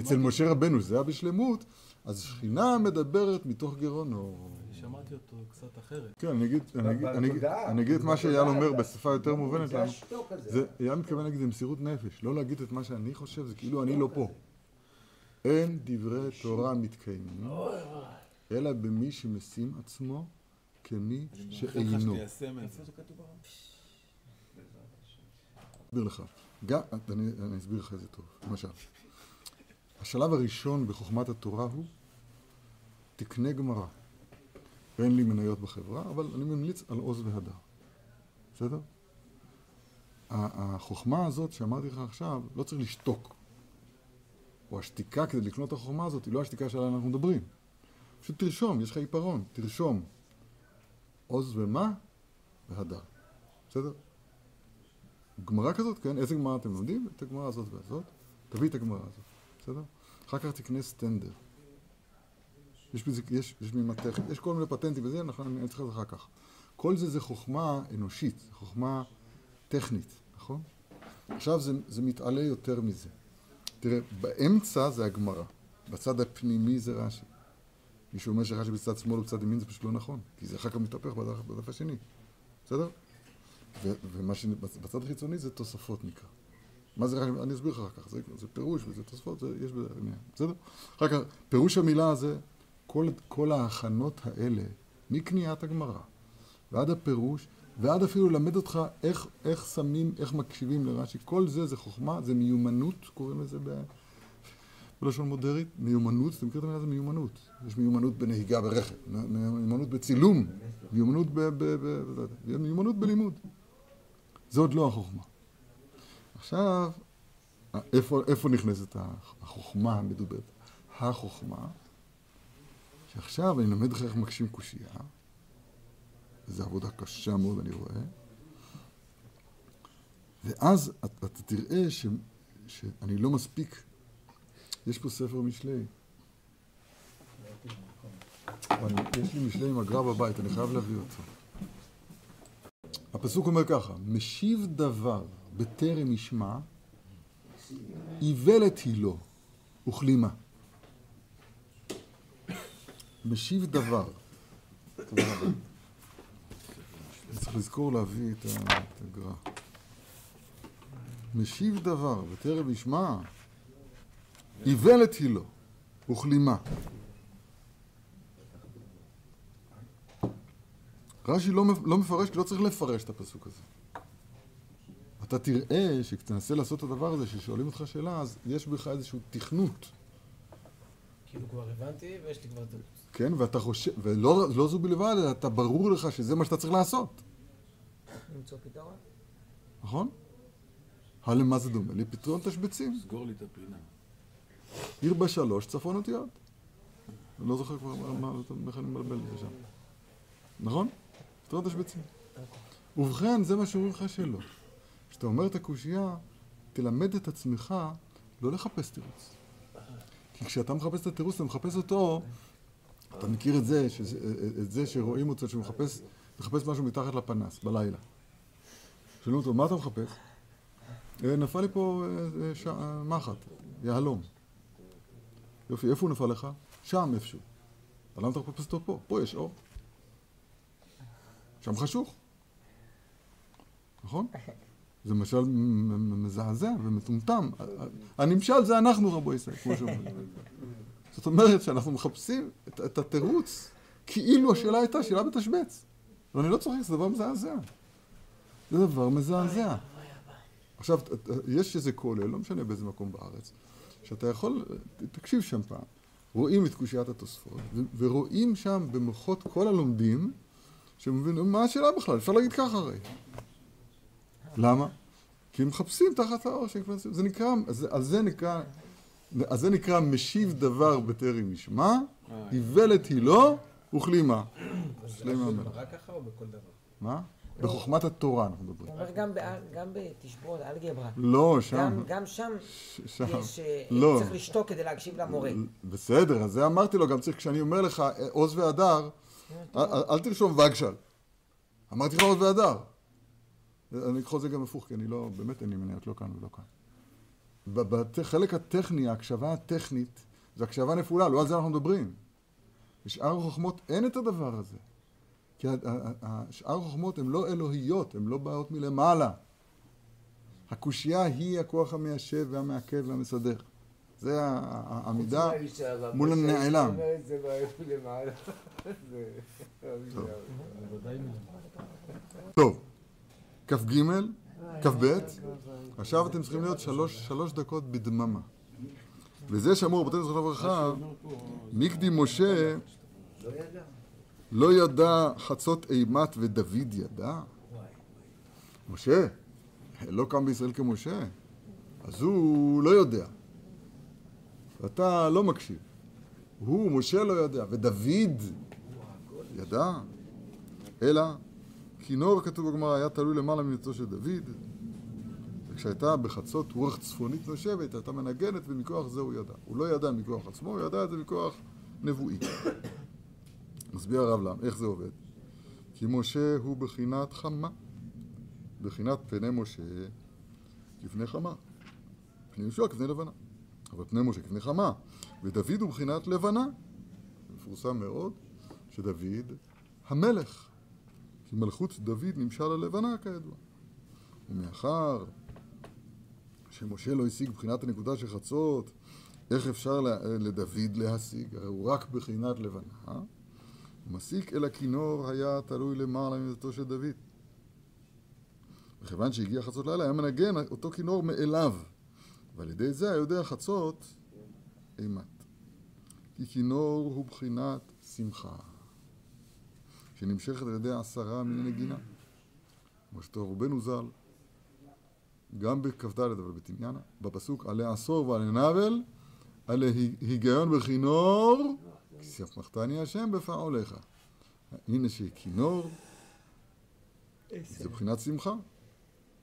אצל משה רבנו זה היה בשלמות, אז שכינה מדברת מתוך גרונו. אני שמעתי אותו קצת אחרת. כן, אני אגיד, אני אגיד, אני אגיד, אני אגיד את מה שאייל אומר בשפה יותר מובנת זה לנו. השתוק הזה. זה, אייל מתכוון להגיד, זה מסירות נפש. לא להגיד את מה שאני חושב, זה כאילו אני לא פה. אין דברי תורה מתקיימים, אלא במי שמשים עצמו כמי שאינו. אסביר לך. גם, אני, אני אסביר לך את זה טוב. למשל, השלב הראשון בחוכמת התורה הוא תקנה גמרא. ואין לי מניות בחברה, אבל אני ממליץ על עוז והדר. בסדר? החוכמה הזאת שאמרתי לך עכשיו, לא צריך לשתוק. או השתיקה כדי לקנות את החוכמה הזאת, היא לא השתיקה שעליה אנחנו מדברים. פשוט תרשום, יש לך עיפרון, תרשום. עוז ומה? והדר. בסדר? גמרא כזאת, כן? איזה גמרא אתם לומדים? את הגמרא הזאת והזאת. תביא את הגמרא הזאת, בסדר? אחר כך תקנה סטנדר. יש בזה, יש, יש ממתכת, יש כל מיני פטנטים וזה, נכון, אני צריך את זה אחר כך. כל זה זה חוכמה אנושית, זה חוכמה טכנית, נכון? עכשיו זה, זה מתעלה יותר מזה. תראה, באמצע זה הגמרא, בצד הפנימי זה רש"י. מי שאומר שרש"י בצד שמאל ובצד ימין זה פשוט לא נכון, כי זה אחר כך מתהפך בדף, השני, בסדר? ומה שבצד החיצוני זה תוספות נקרא. מה זה רש"י? אני אסביר לך אחר כך, זה, זה פירוש וזה תוספות, זה, יש בזה עניין, בסדר? אחר כך, פירוש המילה הזה, כל, כל ההכנות האלה, מקניית הגמרא ועד הפירוש, ועד אפילו ללמד אותך איך, איך שמים, איך מקשיבים לרש"י, כל זה זה חוכמה, זה מיומנות, קוראים לזה ב... בלשון מודרית, מיומנות, אתם מכירים את המילה הזה מיומנות. יש מיומנות בנהיגה ברכב, מיומנות בצילום, מיומנות ב... ב, ב, ב מיומנות בלימוד. זה עוד לא החוכמה. עכשיו, איפה, איפה נכנסת החוכמה המדוברת? החוכמה, שעכשיו אני אלמד לך איך מקשים קושייה, וזו עבודה קשה מאוד, אני רואה, ואז אתה תראה ש, שאני לא מספיק יש פה ספר משלי. יש לי משלי עם הגרא בבית, אני חייב להביא אותו. הפסוק אומר ככה, משיב דבר בטרם ישמע, איוולת היא לו, וכלימה. משיב דבר. צריך לזכור להביא את הגר"א. משיב דבר בטרם ישמע, איוולת היא לו, וכלימה. רש"י לא, לא מפרש, כי לא צריך לפרש את הפסוק הזה. אתה תראה שכשתנסה לעשות את הדבר הזה, ששואלים אותך שאלה, אז יש בך איזושהי תכנות. כאילו כבר הבנתי ויש לי כבר. כן, ואתה חושב, ולא לא זו בלבד, אלא אתה ברור לך שזה מה שאתה צריך לעשות. למצוא פתרון? נכון? הלמה זה דומה? לפתרון תשבצים. סגור לי את הפינה. עיר בשלוש, צפון אותיות. אני לא זוכר כבר מה, איך אני מבלבל את זה שם. נכון? פתרון תשבצים. ובכן, זה מה שאומרים לך שלא. כשאתה אומר את הקושייה, תלמד את עצמך לא לחפש תירוץ. כי כשאתה מחפש את התירוץ, אתה מחפש אותו, אתה מכיר את זה, שזה, את זה שרואים אותו, שהוא מחפש, מחפש משהו מתחת לפנס, בלילה. שואלים אותו, מה אתה מחפש? אה, נפל לי פה אה, ש... מחט, יהלום. יופי, איפה הוא נפל לך? שם איפשהו. למה אתה מחפש אותו פה? פה יש אור. שם חשוך. נכון? זה משל מזעזע ומטומטם. הנמשל זה אנחנו, רבו ישראל, כמו שאומרים. זאת אומרת שאנחנו מחפשים את, את התירוץ כאילו השאלה הייתה שאלה בתשבץ. ואני לא צוחק, זה דבר מזעזע. זה דבר מזעזע. עכשיו, יש איזה כולל, לא משנה באיזה מקום בארץ, שאתה יכול, תקשיב שם פעם, רואים את קושיית התוספות, ורואים שם במוחות כל הלומדים, שמבינים, מה השאלה בכלל? אפשר להגיד ככה הרי. למה? כי הם מחפשים תחת האור כבר... זה נקרא, על זה נקרא, אז זה נקרא משיב דבר בטרם ישמע, איוולת היא לו וכלימה. רק ככה או בכל דבר? מה? בחוכמת התורה אנחנו מדברים. אתה אומר גם בתשבורת, אלגברה. לא, שם. גם שם יש, לא. צריך לשתוק כדי להקשיב למורה. בסדר, אז זה אמרתי לו, גם צריך, כשאני אומר לך עוז והדר, אל תרשום וגשל. אמרתי לך עוז והדר. אני אקחו את זה גם הפוך, כי אני לא, באמת אין לי מניות, לא כאן ולא כאן. בחלק הטכני, ההקשבה הטכנית, זה הקשבה נפולה, לא על זה אנחנו מדברים. בשאר החוכמות אין את הדבר הזה. כי שאר החוכמות הן לא אלוהיות, הן לא באות מלמעלה. הקושייה היא הכוח המיישב והמעכב והמסדר. זה העמידה מול הנעלם. טוב, כ"ג, כ"ב, עכשיו אתם צריכים להיות שלוש דקות בדממה. וזה שאמור רבותינו זכרונו לברכה, מקדי משה לא ידע חצות אימת ודוד ידע? משה, לא קם בישראל כמשה, אז הוא לא יודע. ואתה לא מקשיב. הוא, משה לא יודע, ודוד ידע. אלא, כינור, כתוב בגמרא, היה תלוי למעלה ממצוא של דוד. וכשהייתה בחצות רוח צפונית נושבת, הייתה מנגנת, ומכוח זה הוא ידע. הוא לא ידע מכוח עצמו, הוא ידע את זה מכוח נבואי. מסביר הרב למה, איך זה עובד? כי משה הוא בחינת חמה, בחינת פני משה כפני חמה, פני יהושע כפני לבנה, אבל פני משה כפני חמה, ודוד הוא בחינת לבנה, מפורסם מאוד שדוד המלך, כי מלכות דוד נמשל ללבנה כידוע, ומאחר שמשה לא השיג בחינת הנקודה של חצות, איך אפשר לדוד להשיג? הרי הוא רק בחינת לבנה מסיק אל הכינור היה תלוי למעלה ממידתו של דוד. וכיוון שהגיע חצות לילה, היה מנגן אותו כינור מאליו. ועל ידי זה היה יודע חצות אימת. כי כינור הוא בחינת שמחה, שנמשכת על ידי עשרה מיני נגינה. כמו שטוב רובנו ז"ל, גם בכ"ד אבל בתניאנה, בפסוק עלי עשור ועלי נבל, עלי היגיון בכינור, כי סמכתני השם בפעוליך. הנה שכינור זה בחינת שמחה.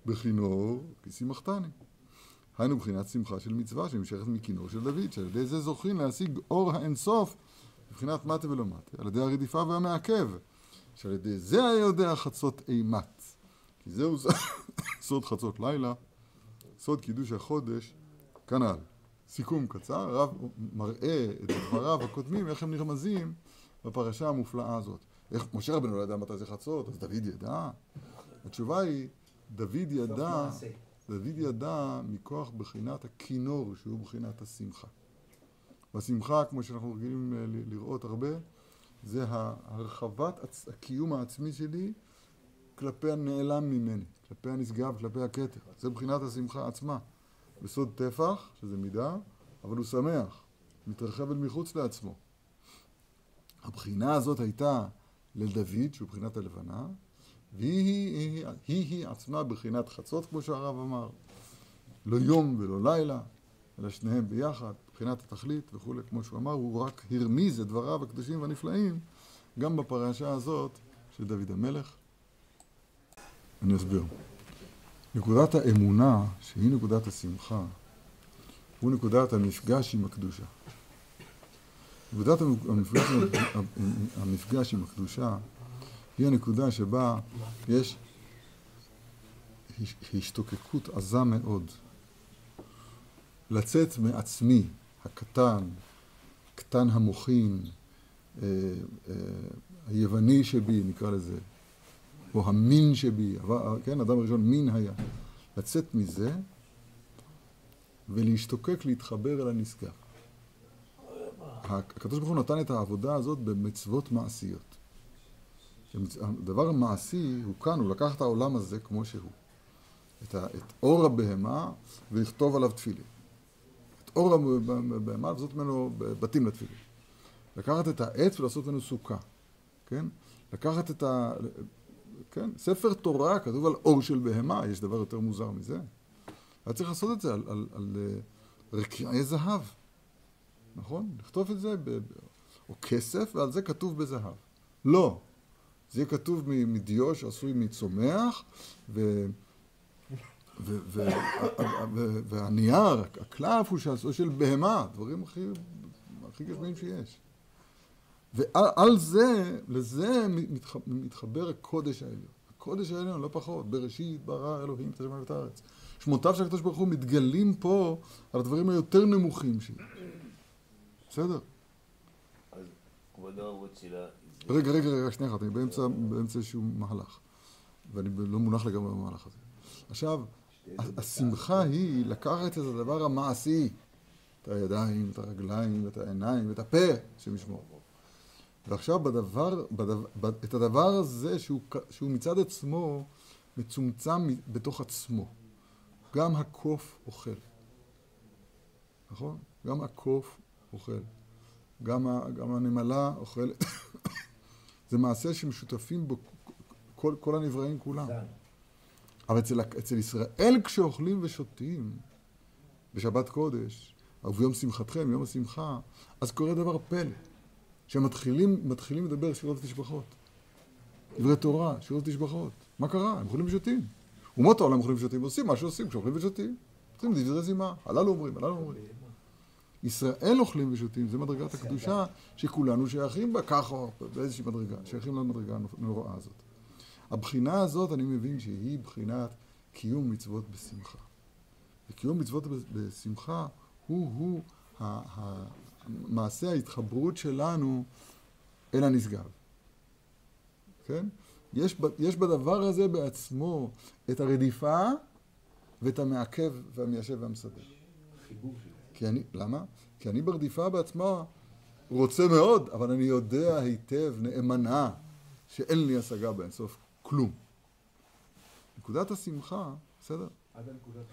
בכינור כי שימחתני. היינו בחינת שמחה של מצווה שנמשכת מכינור של דוד, שעל ידי זה זוכים להשיג אור האינסוף מבחינת מטה ולא מטה, על ידי הרדיפה והמעכב, שעל ידי זה היה יודע חצות אימת. כי זהו סוד חצות לילה, סוד קידוש החודש, כנ"ל. סיכום קצר, הרב מראה את דבריו הקודמים, איך הם נרמזים בפרשה המופלאה הזאת. איך משה רבנו לא ידע מתי זה חצות, אז דוד ידע? התשובה היא, דוד ידע, דוד ידע מכוח בחינת הכינור, שהוא בחינת השמחה. והשמחה, כמו שאנחנו רגילים אה, לראות הרבה, זה הרחבת הקיום העצמי שלי כלפי הנעלם ממני, כלפי הנשגב, כלפי הכתר. זה בחינת השמחה עצמה. בסוד טפח, שזה מידה, אבל הוא שמח, מתרחב אל מחוץ לעצמו. הבחינה הזאת הייתה לדוד, שהוא בחינת הלבנה, והיא היא, היא, היא עצמה בחינת חצות, כמו שהרב אמר. לא יום ולא לילה, אלא שניהם ביחד, מבחינת התכלית וכולי, כמו שהוא אמר, הוא רק הרמיז את דבריו הקדושים והנפלאים גם בפרשה הזאת של דוד המלך. אני אסביר. נקודת האמונה, שהיא נקודת השמחה, הוא נקודת המפגש עם הקדושה. נקודת המפגש, המפגש עם הקדושה היא הנקודה שבה יש השתוקקות עזה מאוד לצאת מעצמי הקטן, קטן המוחין, אה, אה, היווני שבי, נקרא לזה, או המין שבי, כן, אדם הראשון מין היה, לצאת מזה ולהשתוקק להתחבר אל הנשגב. הקדוש ברוך הוא נתן את העבודה הזאת במצוות מעשיות. הדבר המעשי הוא כאן, הוא לקח את העולם הזה כמו שהוא. את, ה, את אור הבהמה ולכתוב עליו תפילין. את אור הבהמה ולעשות ממנו בתים לתפילין. לקחת את העץ ולעשות ממנו סוכה, כן? לקחת את ה... כן? ספר תורה כתוב על אור של בהמה, יש דבר יותר מוזר מזה. היה צריך לעשות את זה על, על, על אה, רקיעי זהב, נכון? לכתוב את זה, ב, או כסף, ועל זה כתוב בזהב. לא. זה יהיה כתוב מדיו שעשוי מצומח, ו... והנייר, הקלף הוא של בהמה, דברים הכי, גשמיים שיש. ועל זה, לזה מתחבר הקודש העליון. הקודש העליון, לא פחות, בראשית ברא אלוהים את השמיים ואת הארץ. שמותיו של הקדוש ברוך הוא מתגלים פה על הדברים היותר נמוכים שיש. בסדר? אז כבודו שאלה... רגע, רגע, רגע, שנייה אחת, אני באמצע, באמצע איזשהו מהלך. ואני לא מונח לגמרי במהלך הזה. עכשיו, השמחה היא לקחת את הדבר המעשי, את הידיים, את הרגליים, את העיניים, את הפה, שמשמור. ועכשיו בדבר, בדבר, את הדבר הזה שהוא, שהוא מצד עצמו מצומצם בתוך עצמו. גם הקוף אוכל. נכון? גם הקוף אוכל. גם, ה, גם הנמלה אוכלת. זה מעשה שמשותפים בו כל, כל הנבראים כולם. אבל אצל, אצל ישראל כשאוכלים ושותים בשבת קודש, או ביום שמחתכם, יום השמחה, אז קורה דבר פלא. שמתחילים לדבר שירות ותשבחות. דברי תורה, שירות ותשבחות. מה קרה? הם אוכלים ושותים. אומות העולם אוכלים ושותים, עושים מה שעושים כשאוכלים ושותים. עושים דברי זימה, הללו אומרים, הללו אומרים. ישראל אוכלים ושותים, זה מדרגת הקדושה שכולנו שייכים בה, ככה, באיזושהי מדרגה, שייכים למדרגה הנוראה הזאת. הבחינה הזאת, אני מבין שהיא בחינת קיום מצוות בשמחה. וקיום מצוות בשמחה הוא-הוא מעשה ההתחברות שלנו אל הנשגב. כן? יש, יש בדבר הזה בעצמו את הרדיפה ואת המעכב והמיישב והמסדר. כי אני, למה? כי אני ברדיפה בעצמה רוצה מאוד, אבל אני יודע היטב, נאמנה, שאין לי השגה באינסוף כלום. נקודת השמחה, בסדר?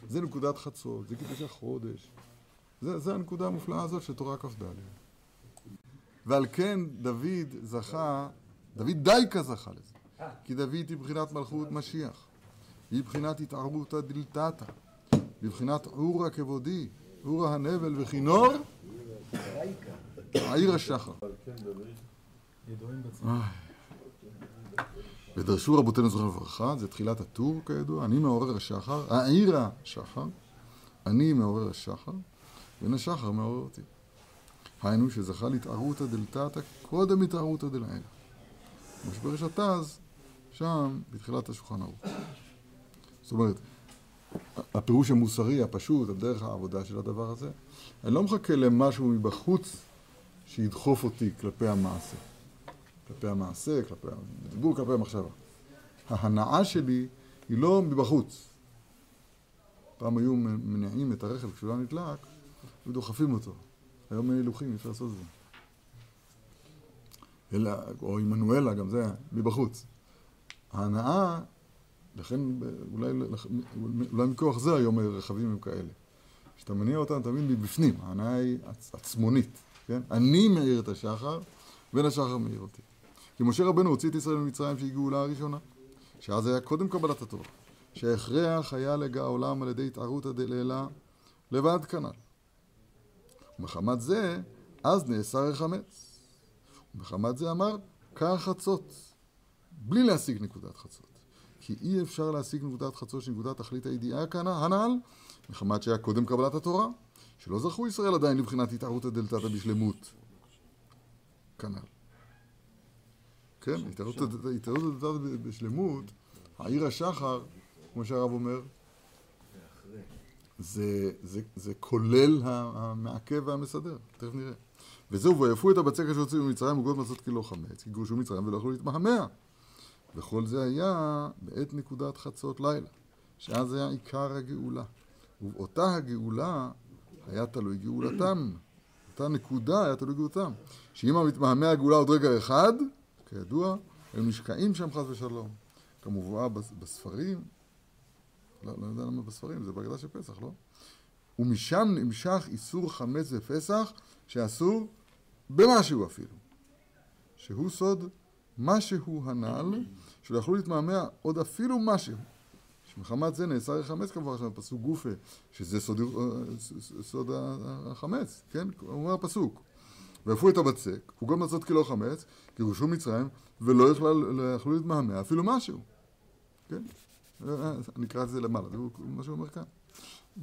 זה נקודת חצות, זה קידוש החודש. זה, זה הנקודה המופלאה הזאת של תורה כ"ד. ועל כן דוד זכה, דוד דייקה זכה לזה. כי דוד היא בחינת מלכות משיח. היא בחינת התערבותא דלתתא. בבחינת עורא כבודי, עורא הנבל וכינור, העיר השחר. בצד. ודרשו רבותינו זכרם לברכה, זה תחילת הטור כידוע, אני מעורר השחר, העיר השחר, אני מעורר השחר, בן השחר מעורר אותי. היינו שזכה להתערותא דלתתא קודם התערותא דלעילא. כמו שפרשת תז, שם, בתחילת השולחן ערוך. זאת אומרת, הפירוש המוסרי הפשוט, על דרך העבודה של הדבר הזה, אני לא מחכה למשהו מבחוץ שידחוף אותי כלפי המעשה. כלפי המעשה, כלפי הדיבור, כלפי המחשבה. ההנאה שלי היא לא מבחוץ. פעם היו מניעים את הרכב כשהוא לא נדלק ודוחפים אותו. היום אין הילוכים, אי אפשר לעשות את זה. אלא, או עמנואלה, גם זה מבחוץ. ההנאה, לכן אולי, אולי מכוח זה היום רכבים הם כאלה. כשאתה מניע אותם תמיד מבפנים, ההנאה היא עצ- עצמונית, כן? אני מאיר את השחר, בן השחר מאיר אותי. כי משה רבנו הוציא את ישראל ממצרים שהיא גאולה הראשונה, שאז היה קודם קבלת התורה, שהכרח היה לגע העולם על ידי התערותא דלעילא לבד כנ"ל. ומחמת זה, אז נאסר החמץ. ומחמת זה אמר, קח חצות, בלי להשיג נקודת חצות. כי אי אפשר להשיג נקודת חצות שנקודת תכלית הידיעה הנ"ל, מחמת שהיה קודם קבלת התורה, שלא זכו ישראל עדיין לבחינת התערותא דלתתא בשלמות. כנ"ל. כן, התערותא דלתתא בשלמות, העיר השחר, כמו שהרב אומר, זה, זה, זה כולל המעכב והמסדר, תכף נראה. וזהו, ויפו את הבצק אשר הוציאו ממצרים וגוד מצות כי לא חמץ, כי גורשו מצרים ולא יכלו להתמהמה. וכל זה היה בעת נקודת חצות לילה, שאז היה עיקר הגאולה. ובאותה הגאולה היה תלוי גאולתם. אותה נקודה היה תלוי גאולתם. שאם המתמהמה הגאולה עוד רגע אחד, כידוע, היו נשקעים שם חס ושלום. כמובן בספרים, לא, לא יודע למה בספרים, זה בהגדה של פסח, לא? ומשם נמשך איסור חמץ בפסח, שאסור במשהו אפילו. שהוא סוד משהו הנ"ל, שלא יכלו להתמהמה עוד אפילו משהו. שמחמת זה נאסר החמץ כמובן, עכשיו פסוק גופה, שזה סוד, סוד החמץ, כן? הוא אומר הפסוק. ויפו את הבצק, הוא גם מצות כלא חמץ, כי גורשו מצרים, ולא יכלו להתמהמה אפילו משהו. כן? נקרא את זה למעלה, זה מה שהוא אומר כאן.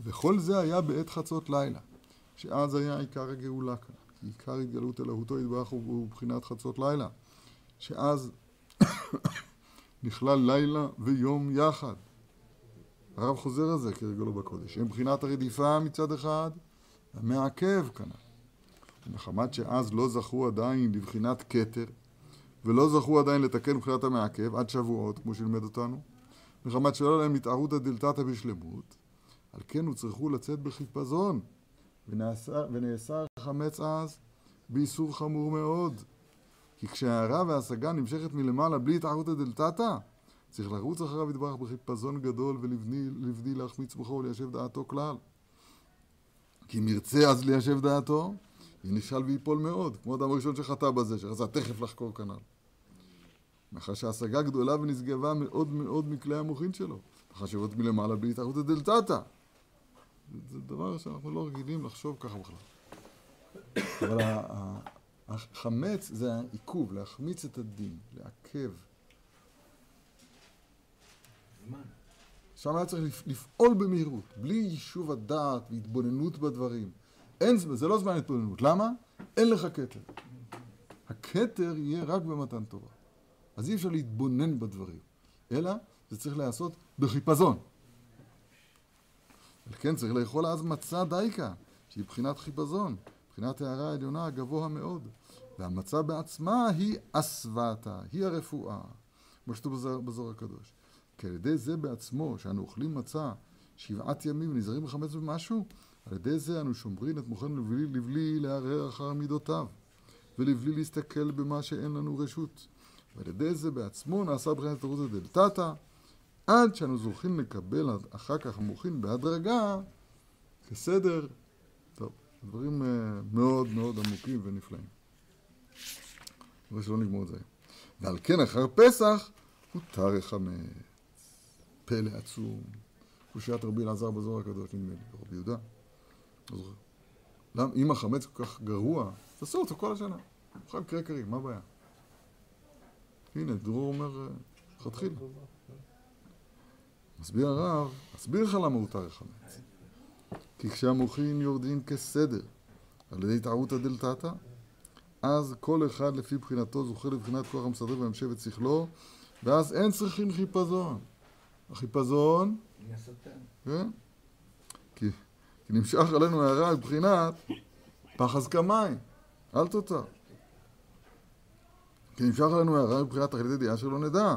וכל זה היה בעת חצות לילה, שאז היה עיקר הגאולה כאן. כי עיקר התגלות אלוהותו יתברך הוא בחינת חצות לילה, שאז נכלל לילה ויום יחד. הרב חוזר על זה כרגלו בקודש, הם בחינת הרדיפה מצד אחד, המעכב כאן. ומחמת שאז לא זכו עדיין לבחינת כתר, ולא זכו עדיין לתקן מבחינת המעכב עד שבועות, כמו שלימד אותנו, מחמת שלא להם התערותא דלתתא בשלמות, על כן הוצרכו לצאת בחיפזון, ונאסר, חמץ אז באיסור חמור מאוד. כי כשההערה וההשגה נמשכת מלמעלה בלי התערותא דלתתא, צריך לרוץ אחריו יתברך בחיפזון גדול ולבדי להחמיץ בכו וליישב דעתו כלל. כי אם ירצה אז ליישב דעתו, ינשאל ויפול מאוד, כמו אדם הראשון שחטא בזה, שרצה תכף לחקור כנ"ל. מאחר שההשגה גדולה ונשגבה מאוד מאוד מכלי המוחין שלו. החשבות מלמעלה בלי התערותא דלתתא. זה דבר שאנחנו לא רגילים לחשוב ככה בכלל. אבל החמץ זה העיכוב, להחמיץ את הדין, לעכב. שם היה צריך לפעול במהירות, בלי יישוב הדעת והתבוננות בדברים. אין, זה לא זמן התבוננות. למה? אין לך כתר. הכתר יהיה רק במתן תורה. אז אי אפשר להתבונן בדברים, אלא זה צריך להיעשות בחיפזון. ולכן צריך לאכול אז מצה דייקה, שהיא בחינת חיפזון, בחינת הערה העליונה הגבוה מאוד. והמצה בעצמה היא אסוותא, היא הרפואה, כמו שכתוב בזוהר הקדוש. כי על ידי זה בעצמו, שאנו אוכלים מצה שבעת ימים ונזהרים בחמץ במשהו, על ידי זה אנו שומרים את מוחנו לבלי, לבלי לערער אחר מידותיו, ולבלי להסתכל במה שאין לנו רשות. ועל ידי זה בעצמו נעשה בחינת התערותא דלתתא, עד שאנו זוכים לקבל אחר כך המוחין בהדרגה כסדר. טוב. דברים אה, מאוד מאוד עמוקים ונפלאים. מקווה שלא נגמור את זה. ועל כן אחר פסח הותר החמץ. פלא עצום. קושיית רבי אלעזר בזוהר הקדוש נדמה לי, רבי יהודה. לא זוכר. למה, אם החמץ כל כך גרוע, תעשו אותו כל השנה. אוכל קרקרים, מה הבעיה? הנה, דרור אומר, אה, לכתחילה. מסביר הרב, אסביר לך למה הותר החמץ. כי כשהמוחין יורדים כסדר על ידי טעותא דלתתא, אז כל אחד לפי בחינתו זוכה לבחינת כוח המסדר והמשב את שכלו, ואז אין צריכים חיפזון. החיפזון, כן? כי, נמשך עלינו הערה מבחינת פחז כמים, אל תותר. כי נמשך עלינו הערה מבחינת תכלית ידיעה שלא נדע.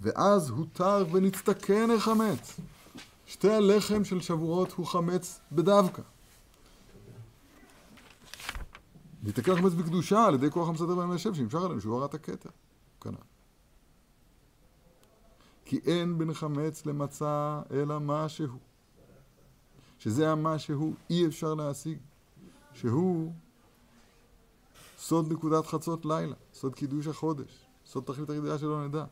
ואז הותר ונצטכן החמץ. שתי הלחם של שבועות הוא חמץ בדווקא. ויתקן החמץ בקדושה על ידי כוח המסדר והמשב שנמשך עלינו שהוא הרת הכתר. כנ"ל. כי אין בין חמץ למצה אלא מה שהוא. שזה המה שהוא אי אפשר להשיג. שהוא סוד נקודת חצות לילה, סוד קידוש החודש, סוד תכלית הידיעה שלא נדע.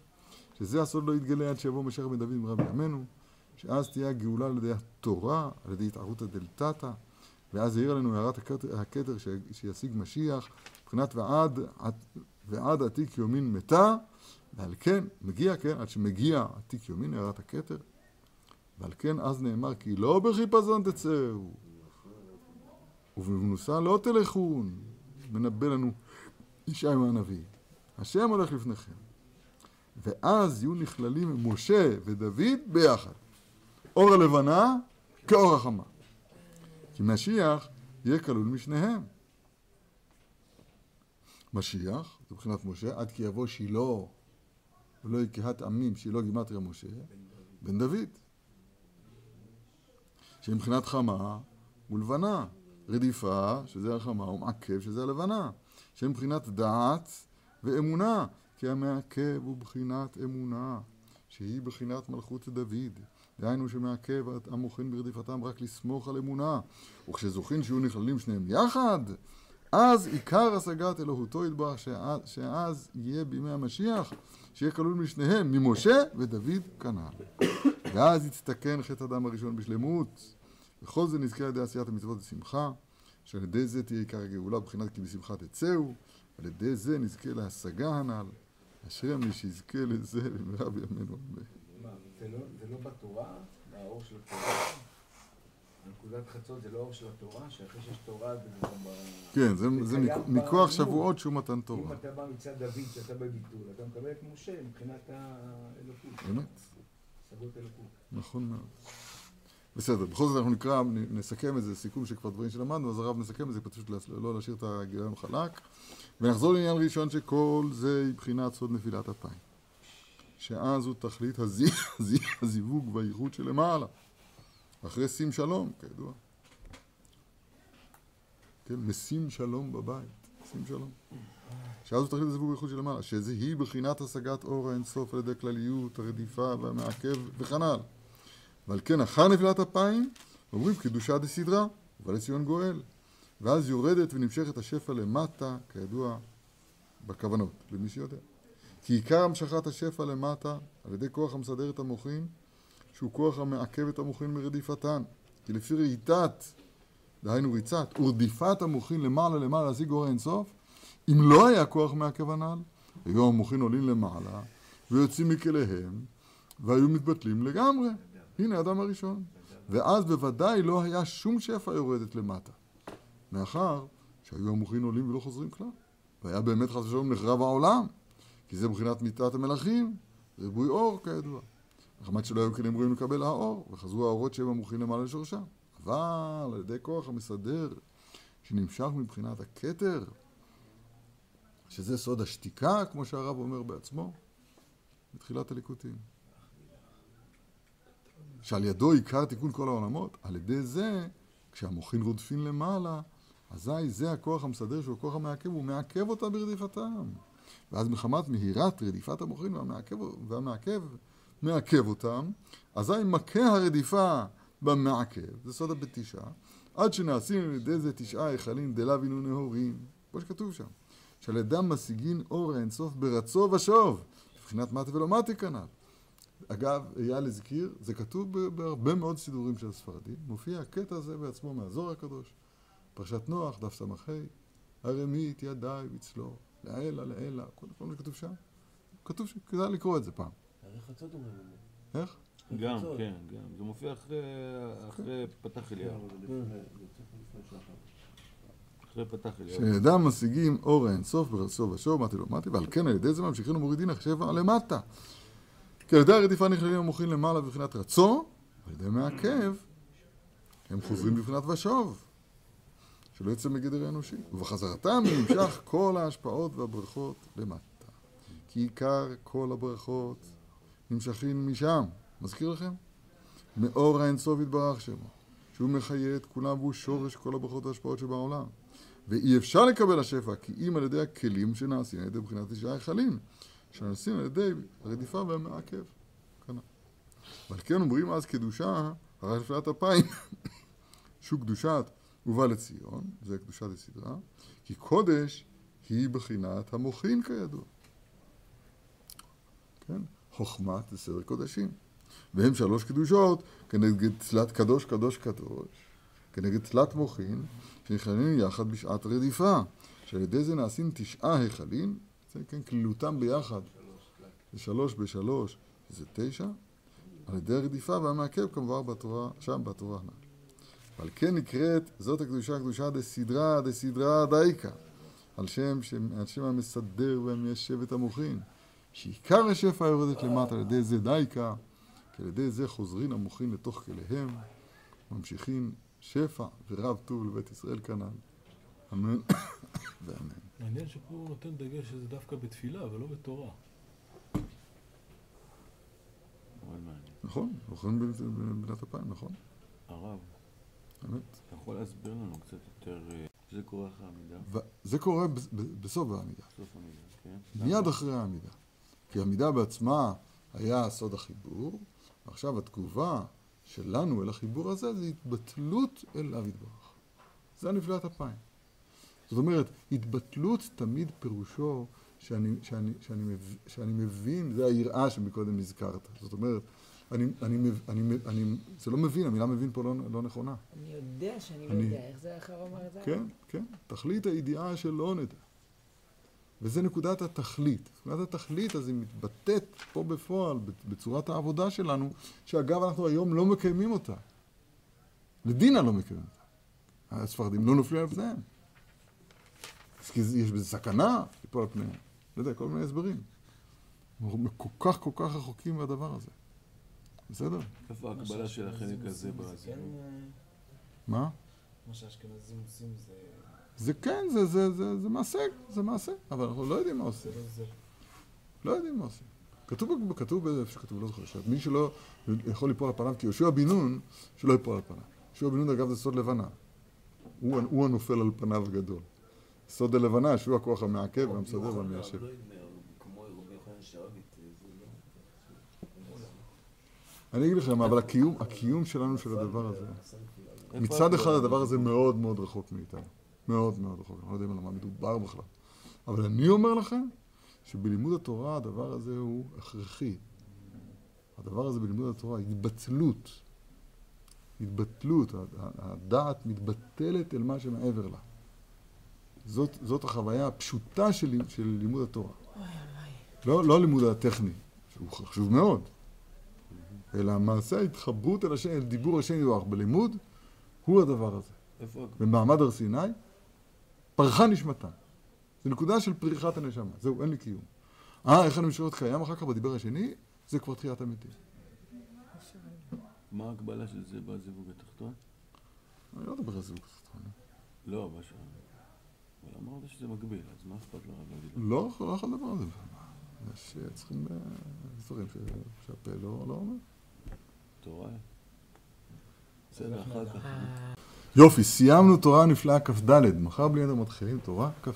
שזה הסוד לא יתגלה עד שיבוא משיח בן דוד מרבי ימינו, שאז תהיה הגאולה על ידי התורה, על ידי התערותא דלתתא, ואז יאיר עלינו הערת הכתר שישיג משיח, מבחינת ועד, ועד עתיק יומין מתה, ועל כן, מגיע, כן, עד שמגיע עתיק יומין, הערת הכתר, ועל כן אז נאמר כי לא בחיפזון תצאו, ובמנוסה לא תלכון, מנבא לנו ישעיה הנביא. השם הולך לפניכם. ואז יהיו נכללים משה ודוד ביחד. אור הלבנה כאור החמה. כי משיח יהיה כלול משניהם. משיח, זה מבחינת משה, עד כי יבוא שילה ולא יקהת עמים, שילה גימטריה משה, בן דוד. שמבחינת חמה ולבנה. רדיפה, שזה החמה, ומעכב, שזה הלבנה. שמבחינת דעת ואמונה, כי המעכב הוא בחינת אמונה, שהיא בחינת מלכות דוד. דהיינו שמעכב המוחין ברדיפתם רק לסמוך על אמונה. וכשזוכין שיהיו נכללים שניהם יחד, אז עיקר השגת אלוהותו יתברך, שאז, שאז יהיה בימי המשיח, שיהיה כלול משניהם, ממשה ודוד כנ"ל. ואז יצטכן חטא אדם הראשון בשלמות. וכל זה נזכה על ידי עשיית המצוות בשמחה, שעל ידי זה תהיה עיקר הגאולה, בבחינת כי בשמחה תצאו, על ידי זה נזכה להשגה הנ"ל. אשרי מי שיזכה לזה במהרה בימינו אמן. מה, זה לא, זה לא בתורה, האור של התורה? נקודת חצות זה לא אור של התורה, שאחרי שיש תורה זה גם ב... כן, זה, מכוח. שבועות שהוא מתן אם תורה. אתה בא מצד דוד, שאתה בביטול, אתה מקבל את משה מבחינת האלוקות. אלוקות. נכון מאוד. בסדר, בכל זאת אנחנו נקרא, נסכם איזה סיכום של כבר דברים שלמדנו, אז הרב נסכם את זה, פשוט לא להשאיר את הגיליון חלק. ונחזור לעניין ראשון שכל זה מבחינת סוד נפילת אפיים. שאז הוא תכלית הזי- הזי- הזיווג והייחוד שלמעלה. אחרי שים שלום, כידוע. כן, משים שלום בבית, שים שלום. שאז הוא תכלית הזיווג והייחוד שלמעלה, שזה היא בחינת השגת אור האינסוף על ידי כלליות, הרדיפה והמעכב וכנ"ל. ועל כן אחר נפילת אפיים, אומרים קדושה דסדרה, ובא לציון גואל. ואז יורדת ונמשכת השפע למטה, כידוע, בכוונות, למי שיודע. כי עיקר המשכת השפע למטה, על ידי כוח המסדר את המוחין, שהוא כוח המעכב את המוחין מרדיפתן. כי לפי רהיטת, דהיינו ריצת, ורדיפת המוחין למעלה למעלה להשיג אור האינסוף, אם לא היה כוח מעכב הנ"ל, היו המוחין עולים למעלה, ויוצאים מכליהם, והיו מתבטלים לגמרי. הנה האדם הראשון. ואז בוודאי לא היה שום שפע יורדת למטה. מאחר שהיו המוחין עולים ולא חוזרים כלל. והיה באמת חס ושלום נחרב העולם. כי זה מבחינת מיתת המלכים, ריבוי אור כידוע. מחמת שלא היו כלים ראויים לקבל האור, וחזרו האורות שהם המוחין למעלה לשורשם. אבל על ידי כוח המסדר, שנמשך מבחינת הכתר, שזה סוד השתיקה, כמו שהרב אומר בעצמו, בתחילת הליקוטים. שעל ידו עיקר תיקון כל העולמות, על ידי זה, כשהמוחין רודפין למעלה, אזי זה הכוח המסדר שהוא הכוח המעכב, הוא מעכב אותה ברדיפתם. ואז מחמת מהירת רדיפת המוחין והמעכב, והמעכב מעכב אותם, אזי מכה הרדיפה במעכב, זה סוד הבתישה, עד שנעשים על ידי זה תשעה היכלים דלה וינו נהורים, כמו שכתוב שם, שעל ידם משיגין אור האינסוף ברצו ושוב, מבחינת מטה ולא מטה כנ"ל. אגב, אייל הזכיר, זה כתוב בהרבה מאוד סידורים של הספרדים, מופיע הקטע הזה בעצמו מהזוהר הקדוש, פרשת נוח, דף ס"ה, הרמית ידיי בצלו, לעילה לעילה, כל מה שכתוב שם, כתוב שכדאי לקרוא את זה פעם. הרי חצות אומרים את זה. איך? גם. כן, גם. זה מופיע אחרי, אחרי פתח אליהו. אחרי פתח אליהו. שידם משיגים אור האינסוף ברצו ושוב, מתי לא מתי, ועל כן על ידי זה ממשיכים ומורידים השבע למטה. כי על ידי הרדיפה נכללים המוחין למעלה בבחינת רצו, על ידי מעכב, הם חוזרים בבחינת ושוב. שלא יצא מגדר האנושי. ובחזרתם נמשך כל ההשפעות והברכות למטה. כי עיקר כל הברכות נמשכים משם. מזכיר לכם? מאור האינסוף יתברך שמו. שהוא מחיה את כולם והוא שורש כל הברכות וההשפעות שבעולם. ואי אפשר לקבל השפע כי אם על ידי הכלים שנעשים על ידי בחינת תשעה היכלים, שנעשים על ידי הרדיפה והמעכב. כנ"ל. ועל כן אומרים אז קדושה, הרי נפילת אפיים, שהוא קדושת ובא לציון, זה קדושת הסדרה, כי קודש היא בחינת המוחין כידוע. כן? חוכמת זה סדר קודשים. והם שלוש קדושות כנגד תלת קדוש קדוש קדוש, כנגד תלת מוחין, שנכללים יחד בשעת רדיפה, שעל ידי זה נעשים תשעה היכלים, כן, כלילותם ביחד, זה שלוש בשלוש, זה תשע, על ידי הרדיפה והמעכב כמובן בתורה, שם בתורה הנ"ל. ועל כן נקראת, זאת הקדושה הקדושה דסדרה דסדרה דייקה, על שם, על שם המסדר והמיישב את המוחין, שעיקר השפע יורדת למטה על ידי זה דייקה, כי על ידי זה חוזרים המוחין לתוך כליהם, ממשיכים שפע ורב טוב לבית ישראל כנ"ל. אמן ואמן. מעניין שפה הוא נותן דגש שזה דווקא בתפילה ולא בתורה. מאוד מעניין. נכון, זוכרים בבנת אפיים, נכון? הרב, אמת. אתה יכול להסביר לנו קצת יותר, אה, זה קורה אחרי העמידה? וזה קורה בסוף העמידה, סוף העמידה, כן? מיד אחרי העמידה. כי העמידה בעצמה היה סוד החיבור, ועכשיו התגובה שלנו אל החיבור הזה זה התבטלות אליו יתברך. זה נפילת אפיים. זאת אומרת, התבטלות תמיד פירושו שאני, שאני, שאני, שאני מבין, זה היראה שמקודם הזכרת. זאת אומרת, אני, אני, אני, אני, אני, זה לא מבין, המילה מבין פה לא, לא נכונה. אני יודע שאני לא אני- יודע, איך זה אחר אומר את זה? כן, כן. תכלית הידיעה שלא נדע. וזה נקודת התכלית. נקודת התכלית אז היא מתבטאת פה בפועל, בצורת העבודה שלנו, שאגב אנחנו היום לא מקיימים אותה. לדינה לא מקיימים אותה. הספרדים לא נופלים על פניהם. כי יש בזה סכנה ליפול על פניהם. לא יודע, כל מיני הסברים. אנחנו כל כך כל כך רחוקים מהדבר הזה. בסדר? איפה ההקבלה של החלק הזה כן, בזיכרון? אה, מה? מה שהאשכנזים עושים זה... זה כן, זה, זה, זה, זה מעשה, זה מעשה, אבל אנחנו לא יודעים מה עושים. לא. לא יודעים מה עושים. כתוב, כתוב באיזה שכתוב, לא זוכר, שמי שלא יכול ליפול על פניו, כי יהושע בן נון, שלא ייפול על פניו. יהושע בן נון, אגב, זה סוד לבנה. הוא, הוא הנופל על פניו הגדול. סוד הלבנה, שהוא הכוח המעכב והמסדר והמיישב. אני אגיד לכם, אבל הקיום, הקיום שלנו של הדבר הזה, מצד אחד הדבר? הזה מאוד מאוד רחוק מאיתנו. מאוד מאוד רחוק. אני לא יודע על מה מדובר בכלל. אבל אני אומר לכם, שבלימוד התורה הדבר הזה הוא הכרחי. הדבר הזה בלימוד התורה, התבטלות. התבטלות, הדעת מתבטלת אל מה שמעבר לה. זאת, זאת החוויה הפשוטה של, של לימוד התורה. לא, לא הלימוד הטכני, שהוא חשוב מאוד, אלא מעשה ההתחברות אל השם, אל דיבור השם יברך בלימוד, הוא הדבר הזה. איפה? במעמד הר סיני, פרחה נשמתה. זו נקודה של פריחת הנשמה. זהו, אין לי קיום. אה, איך אני משאיר להיות קיים אחר כך בדיבר השני? זה כבר תחיית המתים. מה ההקבלה של זה בזיווג התחתון? אני לא מדבר על זיווג תחתון. לא. אבל אמרת שזה מקביל, אז מה אכפת לרב להגיד? לו? לא, לא יכול לדבר על זה. יש אה, צריכים אה, דברים ש- שהפה לא לא אומר. תורה? בסדר, אחר כך. יופי, סיימנו תורה נפלאה כ"ד. מחר בלי נדר מתחילים תורה כ"ה.